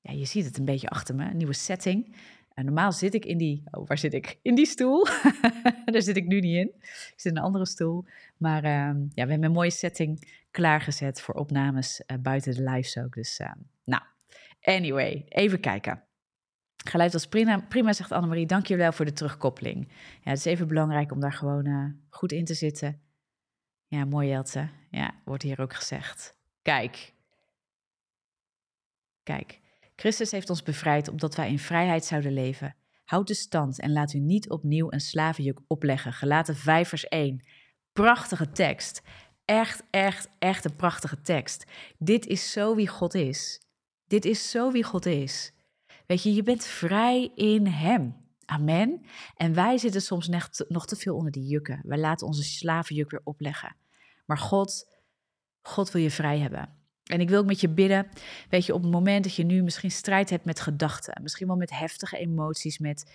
ja, je ziet het een beetje achter me, een nieuwe setting. En normaal zit ik in die, oh, waar zit ik? *laughs* In die stoel. *laughs* Daar zit ik nu niet in. Ik zit in een andere stoel. Maar uh, ja, we hebben een mooie setting klaargezet voor opnames uh, buiten de lives ook. Dus uh, nou, anyway, even kijken. Geluid was prima, prima zegt Annemarie. Dank je wel voor de terugkoppeling. Ja, het is even belangrijk om daar gewoon eh, goed in te zitten. Ja, mooi Jelte. Ja, wordt hier ook gezegd. Kijk. Kijk. Christus heeft ons bevrijd opdat wij in vrijheid zouden leven. Houd de stand en laat u niet opnieuw een slavenjuk opleggen. Gelaten 5 vers 1. Prachtige tekst. Echt, echt, echt een prachtige tekst. Dit is zo wie God is. Dit is zo wie God is. Weet je, je bent vrij in Hem. Amen. En wij zitten soms nog te veel onder die jukken. Wij laten onze slavenjuk weer opleggen. Maar God, God wil je vrij hebben. En ik wil ook met je bidden, weet je, op het moment dat je nu misschien strijd hebt met gedachten, misschien wel met heftige emoties, met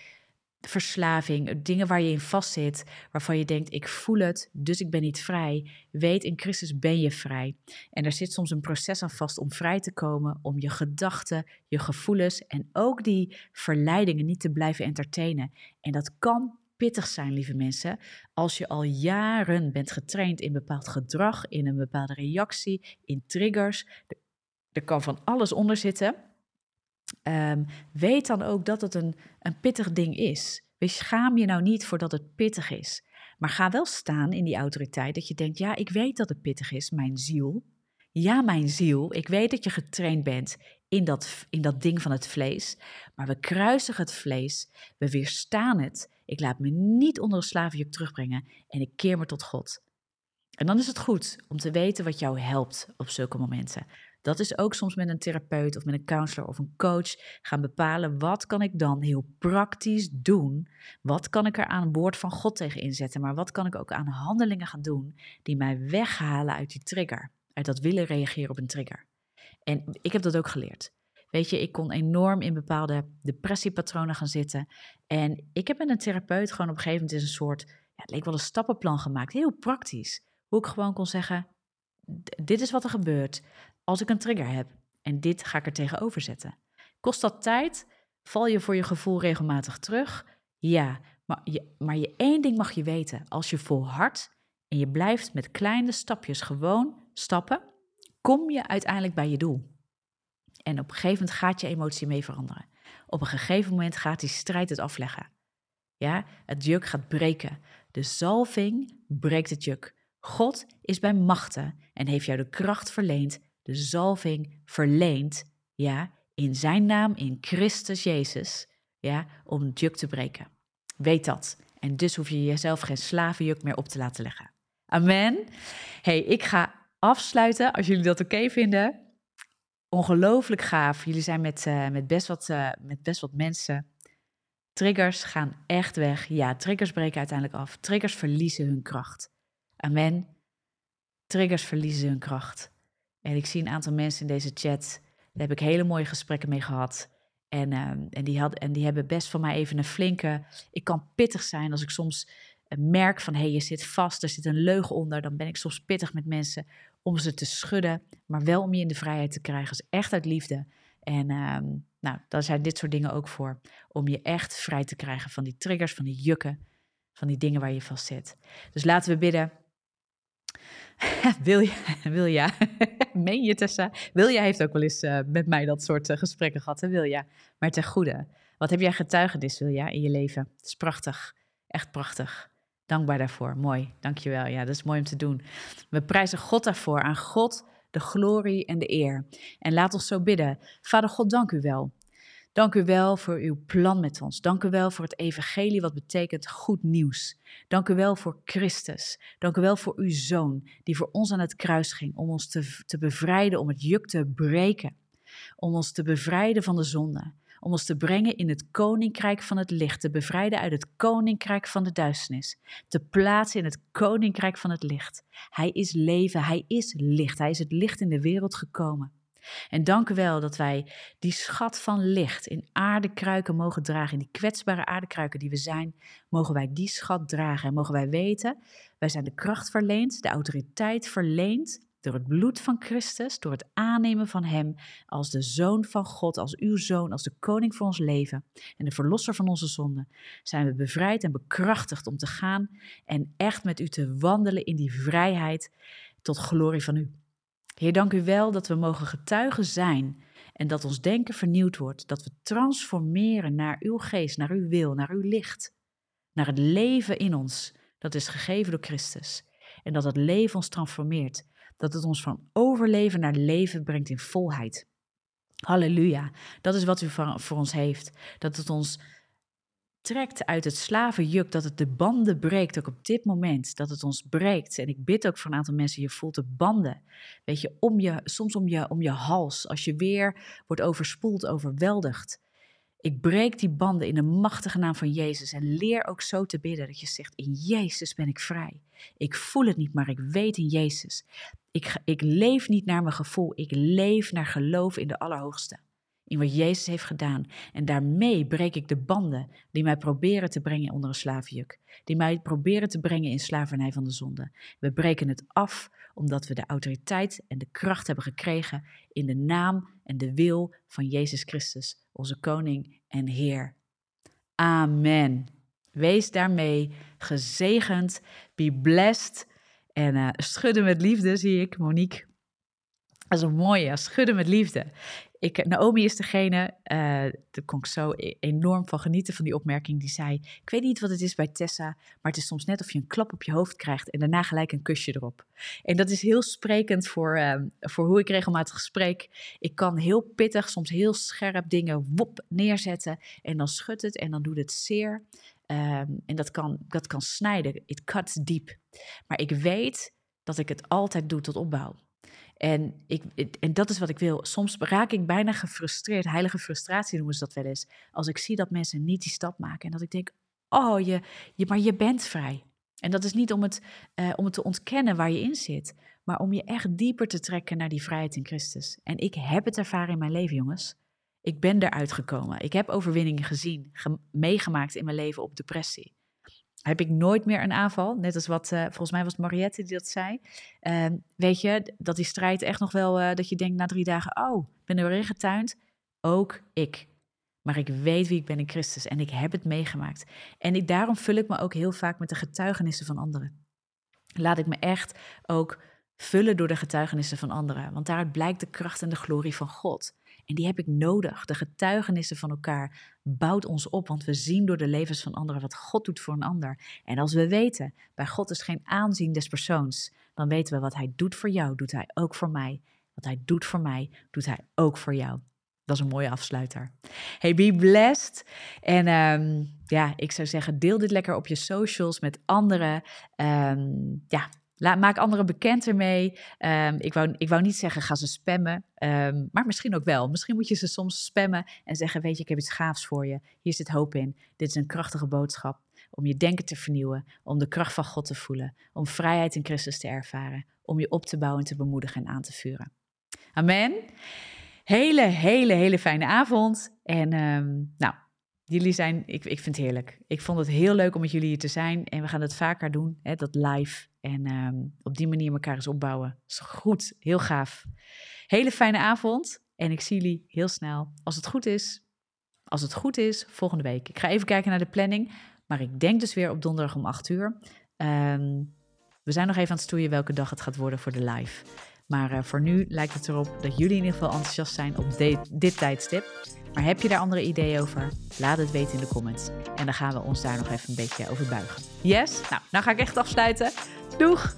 verslaving, dingen waar je in vastzit, waarvan je denkt, ik voel het, dus ik ben niet vrij. Weet, in Christus ben je vrij. En er zit soms een proces aan vast om vrij te komen, om je gedachten, je gevoelens en ook die verleidingen niet te blijven entertainen. En dat kan pittig zijn, lieve mensen, als je al jaren bent getraind in bepaald gedrag, in een bepaalde reactie, in triggers. Er kan van alles onder zitten. Um, weet dan ook dat het een, een pittig ding is. Wees schaam je nou niet voordat het pittig is. Maar ga wel staan in die autoriteit dat je denkt, ja, ik weet dat het pittig is, mijn ziel. Ja, mijn ziel, ik weet dat je getraind bent in dat, in dat ding van het vlees. Maar we kruisigen het vlees, we weerstaan het. Ik laat me niet onder een slavenjuk terugbrengen en ik keer me tot God. En dan is het goed om te weten wat jou helpt op zulke momenten. Dat is ook soms met een therapeut of met een counselor of een coach gaan bepalen wat kan ik dan heel praktisch doen? Wat kan ik er aan woord van God tegen inzetten? Maar wat kan ik ook aan handelingen gaan doen die mij weghalen uit die trigger? Uit dat willen reageren op een trigger. En ik heb dat ook geleerd. Weet je, ik kon enorm in bepaalde depressiepatronen gaan zitten. En ik heb met een therapeut gewoon op een gegeven moment een soort, ja, het leek wel een stappenplan gemaakt, heel praktisch. Hoe ik gewoon kon zeggen, dit is wat er gebeurt als ik een trigger heb. En dit ga ik er tegenover zetten. Kost dat tijd? Val je voor je gevoel regelmatig terug? Ja, maar, je, maar je één ding mag je weten. Als je volhardt en je blijft met kleine stapjes gewoon stappen, kom je uiteindelijk bij je doel. En op een gegeven moment gaat je emotie mee veranderen. Op een gegeven moment gaat die strijd het afleggen. Ja, het juk gaat breken. De zalving breekt het juk. God is bij machten en heeft jou de kracht verleend, de zalving verleend, ja, in zijn naam, in Christus Jezus, ja, om het juk te breken. Weet dat. En dus hoef je jezelf geen slavenjuk meer op te laten leggen. Amen. hey, ik ga afsluiten als jullie dat oké vinden. Ongelooflijk gaaf. Jullie zijn met, uh, met, best wat, uh, met best wat mensen. Triggers gaan echt weg. Ja, triggers breken uiteindelijk af. Triggers verliezen hun kracht. Amen. Triggers verliezen hun kracht. En ik zie een aantal mensen in deze chat. Daar heb ik hele mooie gesprekken mee gehad. En, uh, en, die had, en die hebben best van mij even een flinke. Ik kan pittig zijn als ik soms merk van hé, hey, je zit vast, er zit een leugen onder. Dan ben ik soms pittig met mensen om ze te schudden, maar wel om je in de vrijheid te krijgen. Dus echt uit liefde. En uh, nou, daar zijn dit soort dingen ook voor. Om je echt vrij te krijgen van die triggers, van die jukken, van die dingen waar je vast zit. Dus laten we bidden. *laughs* wil je, wil je, *laughs* meen je Tessa? Wil je heeft ook wel eens uh, met mij dat soort uh, gesprekken gehad, hè? wil je? Maar ten goede. Wat heb jij getuigenis, wil je, in je leven? Het is prachtig, echt prachtig. Dankbaar daarvoor, mooi, dankjewel. Ja, dat is mooi om te doen. We prijzen God daarvoor, aan God de glorie en de eer. En laat ons zo bidden. Vader God, dank u wel. Dank u wel voor uw plan met ons. Dank u wel voor het evangelie, wat betekent goed nieuws. Dank u wel voor Christus. Dank u wel voor uw zoon, die voor ons aan het kruis ging, om ons te, te bevrijden, om het juk te breken. Om ons te bevrijden van de zonde. Om ons te brengen in het koninkrijk van het licht, te bevrijden uit het koninkrijk van de duisternis, te plaatsen in het koninkrijk van het licht. Hij is leven, hij is licht, hij is het licht in de wereld gekomen. En dank u wel dat wij die schat van licht in aardekruiken mogen dragen. In die kwetsbare aardekruiken die we zijn, mogen wij die schat dragen. En mogen wij weten, wij zijn de kracht verleend, de autoriteit verleend door het bloed van Christus, door het aannemen van Hem als de Zoon van God, als uw Zoon, als de Koning voor ons leven en de Verlosser van onze zonden, zijn we bevrijd en bekrachtigd om te gaan en echt met u te wandelen in die vrijheid tot glorie van u. Heer, dank u wel dat we mogen getuigen zijn en dat ons denken vernieuwd wordt, dat we transformeren naar uw geest, naar uw wil, naar uw licht, naar het leven in ons dat is gegeven door Christus. En dat het leven ons transformeert, dat het ons van overleven naar leven brengt in volheid. Halleluja, dat is wat u voor ons heeft. Dat het ons trekt uit het slavenjuk, dat het de banden breekt, ook op dit moment, dat het ons breekt. En ik bid ook voor een aantal mensen, je voelt de banden, weet je, om je, soms om je, om je hals, als je weer wordt overspoeld, overweldigd. Ik breek die banden in de machtige naam van Jezus en leer ook zo te bidden dat je zegt, in Jezus ben ik vrij. Ik voel het niet, maar ik weet in Jezus. Ik, ik leef niet naar mijn gevoel, ik leef naar geloof in de Allerhoogste in wat Jezus heeft gedaan. En daarmee breek ik de banden die mij proberen te brengen onder een slavenjuk. Die mij proberen te brengen in slavernij van de zonde. We breken het af omdat we de autoriteit en de kracht hebben gekregen in de naam en de wil van Jezus Christus, onze koning en Heer. Amen. Wees daarmee gezegend, be blessed en uh, schudden met liefde, zie ik, Monique. Dat is een mooie, schudden met liefde. Ik, Naomi is degene, uh, daar kon ik zo e-, enorm van genieten van die opmerking. Die zei, ik weet niet wat het is bij Tessa, maar het is soms net of je een klap op je hoofd krijgt en daarna gelijk een kusje erop. En dat is heel sprekend voor, uh, voor hoe ik regelmatig spreek. Ik kan heel pittig, soms heel scherp dingen wop neerzetten en dan schudt het en dan doet het zeer. Um, en dat kan, dat kan snijden, it cuts deep. Maar ik weet dat ik het altijd doe tot opbouw. En, ik, en dat is wat ik wil. Soms raak ik bijna gefrustreerd. Heilige frustratie noemen ze dat wel eens. Als ik zie dat mensen niet die stap maken. En dat ik denk, oh, je, maar je bent vrij. En dat is niet om het, uh, om het te ontkennen waar je in zit. Maar om je echt dieper te trekken naar die vrijheid in Christus. En ik heb het ervaren in mijn leven, jongens. Ik ben eruit gekomen. Ik heb overwinningen gezien, meegemaakt in mijn leven op depressie heb ik nooit meer een aanval. Net als wat, uh, volgens mij was Mariette die dat zei. Uh, weet je, dat die strijd echt nog wel, uh, dat je denkt na drie dagen, oh, ben er weer getuind. Ook ik. Maar ik weet wie ik ben in Christus en ik heb het meegemaakt. En ik, daarom vul ik me ook heel vaak met de getuigenissen van anderen. Laat ik me echt ook vullen door de getuigenissen van anderen. Want daaruit blijkt de kracht en de glorie van God. En die heb ik nodig. De getuigenissen van elkaar bouwt ons op, want we zien door de levens van anderen wat God doet voor een ander. En als we weten, bij God is geen aanzien des persoons, dan weten we wat Hij doet voor jou, doet Hij ook voor mij. Wat Hij doet voor mij, doet Hij ook voor jou. Dat is een mooie afsluiter. Hey, be blessed. En ehm, ja, ik zou zeggen, deel dit lekker op je socials met anderen. Ehm, ja, Laat, maak anderen bekend ermee. Um, ik, wou, ik wou niet zeggen, ga ze spammen. Um, maar misschien ook wel. Misschien moet je ze soms spammen en zeggen: Weet je, ik heb iets gaafs voor je. Hier zit hoop in. Dit is een krachtige boodschap. Om je denken te vernieuwen. Om de kracht van God te voelen. Om vrijheid in Christus te ervaren. Om je op te bouwen en te bemoedigen en aan te vuren. Amen. Hele, hele, hele fijne avond. En um, nou, Jullie zijn, ik, ik vind het heerlijk. Ik vond het heel leuk om met jullie hier te zijn. En we gaan het vaker doen, hè, dat live. En um, op die manier elkaar eens opbouwen. is goed, heel gaaf. Hele fijne avond. En ik zie jullie heel snel. Als het goed is, als het goed is, volgende week. Ik ga even kijken naar de planning. Maar ik denk dus weer op donderdag om 8 uur. Um, we zijn nog even aan het stoeien welke dag het gaat worden voor de live. Maar eh, voor nu lijkt het erop dat jullie in ieder geval enthousiast zijn op dit tijdstip. Maar heb je daar andere ideeën over? Laat het weten in de comments. En dan gaan we ons daar nog even een beetje over buigen. Yes? Nou, nou ga ik echt afsluiten. Doeg!